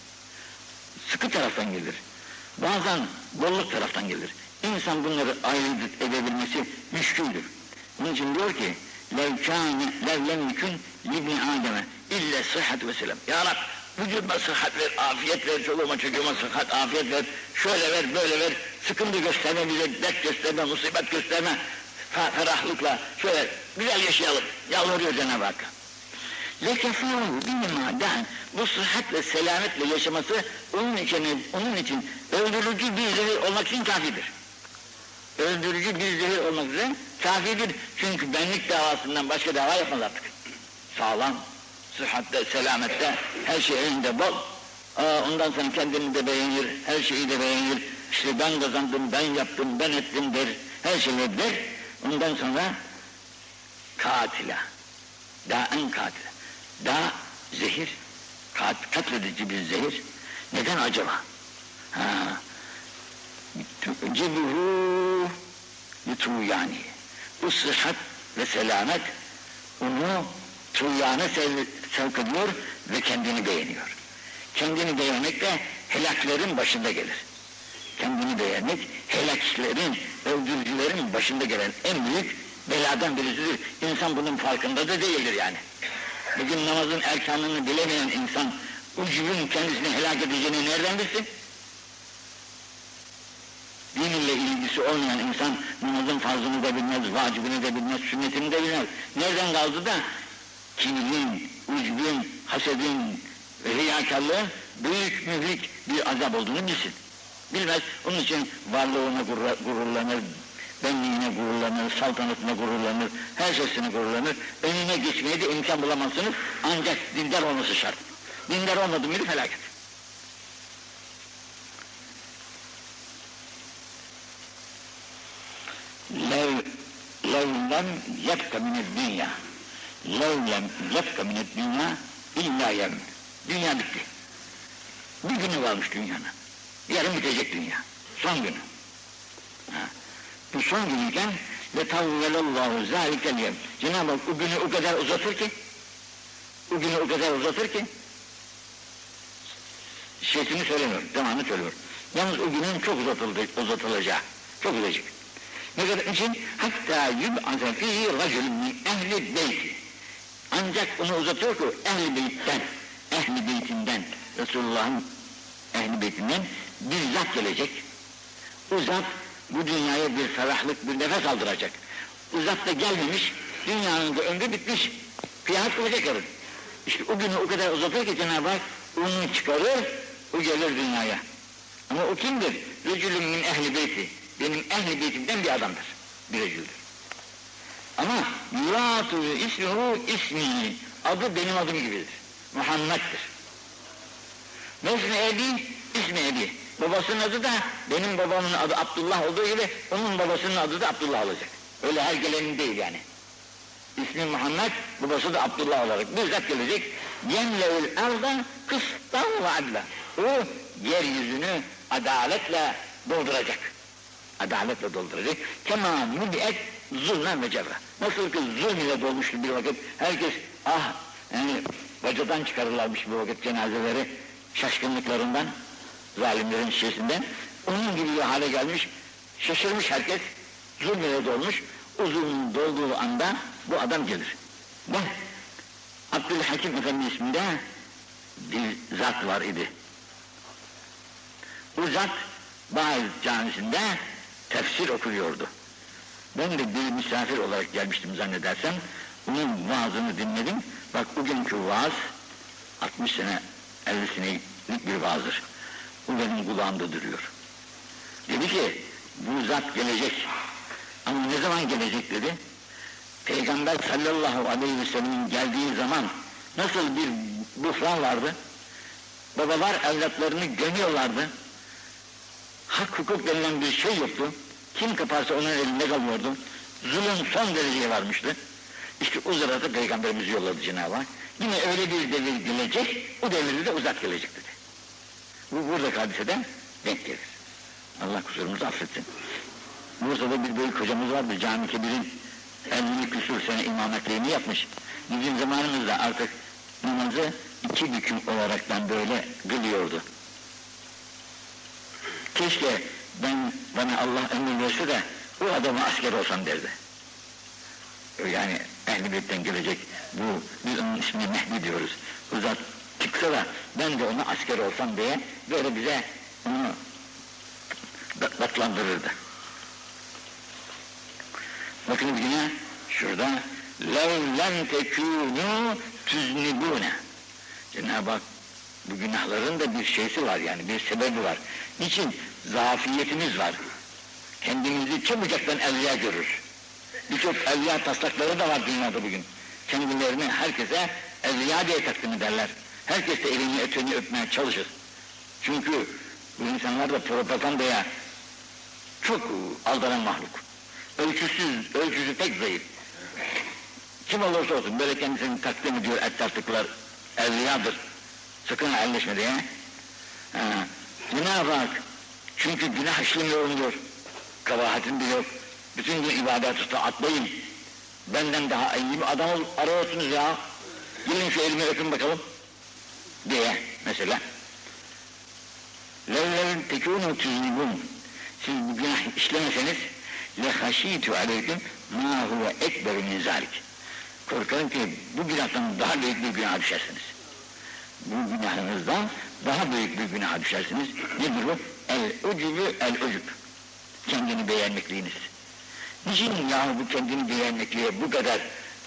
Sıkı taraftan gelir. Bazen bolluk taraftan gelir. İnsan bunları ayırt edebilmesi müşküldür. Onun için diyor ki لَوْ كَانَ لَوْ لَمْ يَكُنْ لِبْنِ آدَمَ İlle sıhhat ve selam. Ya Rab vücuduma sıhhat ver, afiyet ver, çoluğuma çocuğuma sıhhat, afiyet ver, şöyle ver, böyle ver, sıkıntı gösterme, bize dert gösterme, musibet gösterme, ferahlıkla şöyle güzel yaşayalım, yalvarıyor Cenab-ı Hakk'a. Lekefâhu bimâden bu sıhhat ve selametle yaşaması onun için, onun için öldürücü bir zehir olmak için kafidir. Öldürücü bir zehir olmak için kafidir. Çünkü benlik davasından başka dava yapmaz artık. Sağlam, sıhhatte, selamette, her şey elinde bol. Aa, ondan sonra kendini de beğenir, her şeyi de beğenir. İşte ben kazandım, ben yaptım, ben ettim der. Her şeyi der. Ondan sonra katila. Da'en katil. Da zehir. Kat, katledici bir zehir. Neden acaba? Ha. Cibuhu yani. Bu sıhhat ve selamet onu tuyana sev- sevk ediyor ve kendini beğeniyor. Kendini beğenmek de helaklerin başında gelir. Kendini beğenmek helaklerin, öldürücülerin başında gelen en büyük beladan birisidir. İnsan bunun farkında da değildir yani. Bugün namazın erkanını bilemeyen insan ucubun kendisini helak edeceğini nereden bilsin? Din ile ilgisi olmayan insan namazın farzını da bilmez, vacibini de bilmez, sünnetini de bilmez. Nereden kaldı da kibrin, ucbin, hasedin ve riyakarlığın büyük mühlik bir azap olduğunu bilsin. Bilmez. Onun için varlığına gururlanır, benliğine gururlanır, saltanatına gururlanır, her şeysine gururlanır. Önüne geçmeye de imkan bulamazsınız. Ancak dindar olması şart. Dindar olmadı mıydı felaket. Lev, levlen yekte dünya. لو لم يبق من الدنيا illa يوم dünya bitti bir günü varmış dünyanın yarın bitecek dünya son günü ha. bu son günüyken ve tavvelallahu zâlikel yevm Cenab-ı Hak o günü o kadar uzatır ki o günü o kadar uzatır ki şeysini söylemiyor, zamanı söylüyor. Yalnız o günün çok uzatıldı, uzatılacağı, çok uzayacak. Ne kadar için? Hatta yub'aze fihi racul min ehli beyti. Ancak onu uzatıyor ki ehli beytten, ehli beytinden, Resulullah'ın ehli beytinden bir zat gelecek. O zat bu dünyaya bir ferahlık, bir nefes aldıracak. O zat da gelmemiş, dünyanın da ömrü bitmiş. Kıyamet kılacak yarın. İşte o günü o kadar uzatır ki Cenab-ı Hak onu çıkarır, o gelir dünyaya. Ama o kimdir? Rücülün min ehli beyti. Benim ehli beytimden bir adamdır. Bir rücüldür. Ama yuratu ismihu ismi. Adı benim adım gibidir. Muhammed'dir. Mesne ebi, ismi ebi. Babasının adı da benim babamın adı Abdullah olduğu gibi onun babasının adı da Abdullah olacak. Öyle her gelenin değil yani. İsmi Muhammed, babası da Abdullah olarak bizzat gelecek. Yemleül arda kıstan ve adla. O yeryüzünü adaletle dolduracak. Adaletle dolduracak. Kema mübiet zulmen ve cevra. Nasıl ki zulm ile dolmuştu bir vakit, herkes ah yani bacadan çıkarırlarmış bir vakit cenazeleri şaşkınlıklarından, zalimlerin şişesinden. Onun gibi bir hale gelmiş, şaşırmış herkes, zulm ile dolmuş. Uzun dolduğu anda bu adam gelir. Bu Abdülhakim Efendi isminde bir zat var idi. Bu zat Bağız camisinde tefsir okuyordu. Ben de bir misafir olarak gelmiştim zannedersem. Onun vaazını dinledim. Bak bugünkü vaaz 60 sene 50 senelik bir vaazdır. Bu benim kulağımda duruyor. Dedi ki bu zat gelecek. Ama ne zaman gelecek dedi. Peygamber sallallahu aleyhi ve sellem'in geldiği zaman nasıl bir buhran vardı? Babalar evlatlarını gömüyorlardı. Hak hukuk denilen bir şey yoktu. Kim kaparsa onun elinde kalıyordu. Zulüm son dereceye varmıştı. İşte o sırada Peygamberimizi yolladı Cenab-ı Hak. Yine öyle bir devir gelecek, o devirde de uzak gelecek dedi. Bu buradaki hadiseden denk gelir. Allah kusurumuzu affetsin. Bursa'da bir büyük hocamız vardı, Cami Kebir'in 50 küsur sene imametliğini yapmış. Bizim zamanımızda artık namazı iki büküm olaraktan böyle kılıyordu. Keşke ben bana Allah ömür verse de bu adamı asker olsam derdi. Yani ehl Beyt'ten gelecek bu, biz onun ismini Mehdi diyoruz. Bu zat çıksa da ben de ona asker olsam diye böyle bize onu datlandırırdı. Bakın yine şurada لَوْ لَمْ تَكُونُوا تُزْنِبُونَ Cenab-ı Hak bu günahların da bir şeysi var yani bir sebebi var. Niçin? Zafiyetimiz var. Kendimizi çabucaktan evliya görür. Birçok evliya taslakları da var dünyada bugün. Kendilerini herkese evliya diye takdim ederler. Herkes de elini öteni öpmeye çalışır. Çünkü bu insanlar da propagandaya çok aldanan mahluk. Ölçüsüz, ölçüsü pek zayıf. Kim olursa olsun böyle kendisini takdim ediyor etraftakiler evliyadır. Sakın elleşme diye. Ha. Cenab-ı Hak çünkü günah işlemiyorum diyor. Kabahatim de yok. Bütün gün ibadet usta atlayın. Benden daha iyi bir adam arıyorsunuz ya. Gelin şu elimi öpün bakalım. Diye mesela. لَوْ تَكُونُوا تُزْنِبُونَ Siz bu günah işlemeseniz لَخَشِيتُ عَلَيْكُمْ مَا هُوَ اَكْبَرُ مِنْ ذَٰلِكِ Korkarım ki bu günahtan daha büyük bir günah düşersiniz. Bu günahınızdan daha büyük bir günah düşersiniz. Nedir bu? El-ucubü el-ucub. Kendini beğenmekliğiniz. Niçin yahu bu kendini beğenmekliğe bu kadar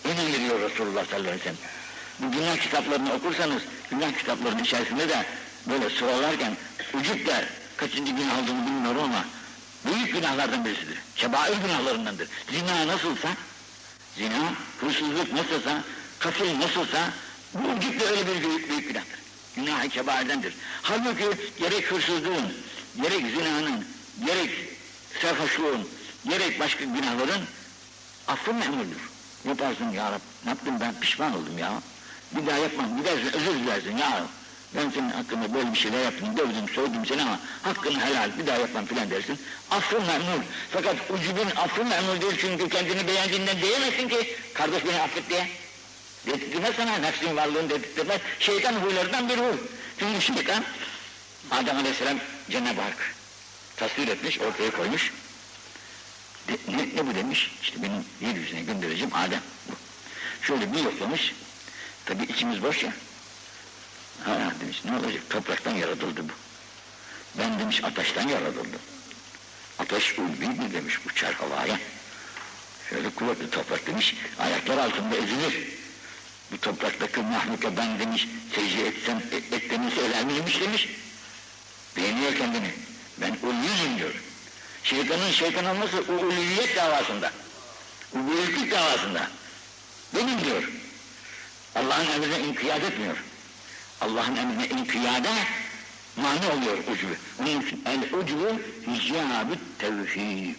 önem veriyor Resulullah sallallahu aleyhi ve sellem? Bu günah kitaplarını okursanız, günah kitaplarının içerisinde de böyle sıralarken ucub der, kaçıncı günah olduğunu bilmiyorum ama büyük günahlardan birisidir. Kebair günahlarındandır. Zina nasılsa, zina, hırsızlık nasılsa, katil nasılsa, bu de öyle bir büyük, büyük günahtır. Günah-ı kebairdendir. Halbuki gerek hırsızlığın, gerek zinanın, gerek sarhoşluğun, gerek başka günahların affı memuldür. Yaparsın ya Rab, ne yaptım ben pişman oldum ya. Bir daha yapmam, gidersin özür dilersin ya Rab. Ben senin hakkında böyle bir şeyler yaptım, dövdüm, soydum seni ama hakkını helal, bir daha yapmam filan dersin. Affı memnun. Fakat ucubun affı memnun değil çünkü kendini beğendiğinden diyemezsin ki kardeş beni affet diye. Dedirtmez sana nefsin varlığını dedirtmez. Şeytan huylarından bir huy. Çünkü şeytan Adem Aleyhisselam Cenab-ı Hak tasvir etmiş, ortaya koymuş. De, ne, ne bu demiş? İşte benim yeryüzüne göndereceğim Adem. Bu. Şöyle bir yoklamış. Tabi içimiz boş ya. Ha demiş ne olacak? Topraktan yaratıldı bu. Ben demiş ateşten yaratıldım. Ateş ulvidir demiş uçar havaya. Şöyle kuvvetli toprak demiş. Ayaklar altında ezilir. Bu topraktaki mahluka ben demiş secde etsem et, et demiş miymiş demiş. Beğeniyor kendini. Ben ulviyim diyor. Şeytanın şeytan olması o davasında. Büyüklük davasında. Benim diyor. Allah'ın emrine inkiyat etmiyor. Allah'ın emrine inkiyade mani oluyor ucubu. Onun için el ucubu hicabı tevfik.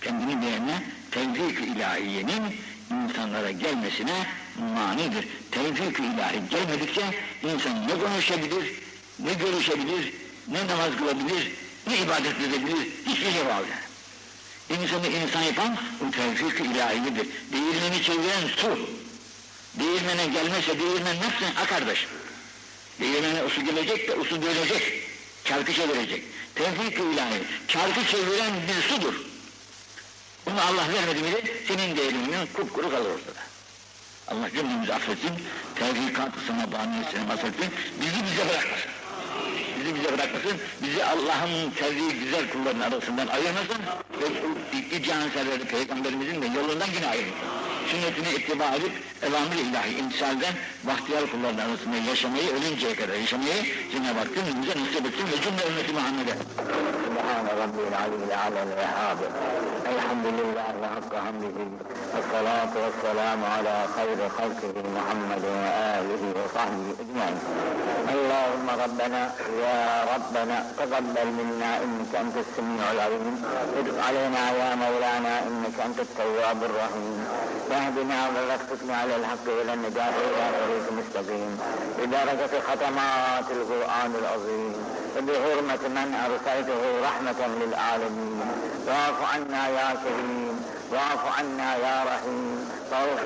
Kendini beğenme tevfik ilahiyenin insanlara gelmesine manidir. Tevfik ilahi gelmedikçe insan ne konuşabilir, ne görüşebilir, ne namaz kılabilir, ne ibadet edebilir, hiçbir şey var. İnsanı insan yapan o tevfik ilahidir. Değirmeni çeviren su. Değirmene gelmezse değirmen? Ha kardeş. Değirmene su gelecek de su dönecek. Çarkı çevirecek. Tevfik ilahi. Çarkı çeviren bir sudur. Bunu Allah vermedi mi de senin değirmenin kupkuru kalır ortada. Allah cümlemizi affetsin, tevfikat-ı semabaniyesine affetsin, bizi bize bırakmasın. Bizi bize bırakmasın, bizi Allah'ın sevdiği güzel kulların arasından ayırmasın ve ilk cihan serveri Peygamberimizin de yolundan yine ayırmasın Sünnetine ittiba edip evamir ilahi imtisalden bahtiyar kulların arasında yaşamayı, ölünceye kadar yaşamayı Cenab-ı Hak cümlemize nasip etsin ve cümle ümmeti Muhammed'e. Subhane Rabbil Aliyyil Alel Vehhabi. Elhamdülillah ve hakka hamdihi. Esselatu vesselamu ala hayri halkihi Muhammed ve alihi ve sahbihi ecmain. Allahümme ربنا يا ربنا تقبل منا إنك أنت السميع العليم وتب علينا يا مولانا إنك أنت التواب الرحيم واهدنا ووفقنا على الحق إلى النجاة إلى طريق مستقيم بدرجة ختمات القرآن العظيم وبحرمة من أرسلته رحمة للعالمين واعف عنا يا كريم واعف عنا يا رحيم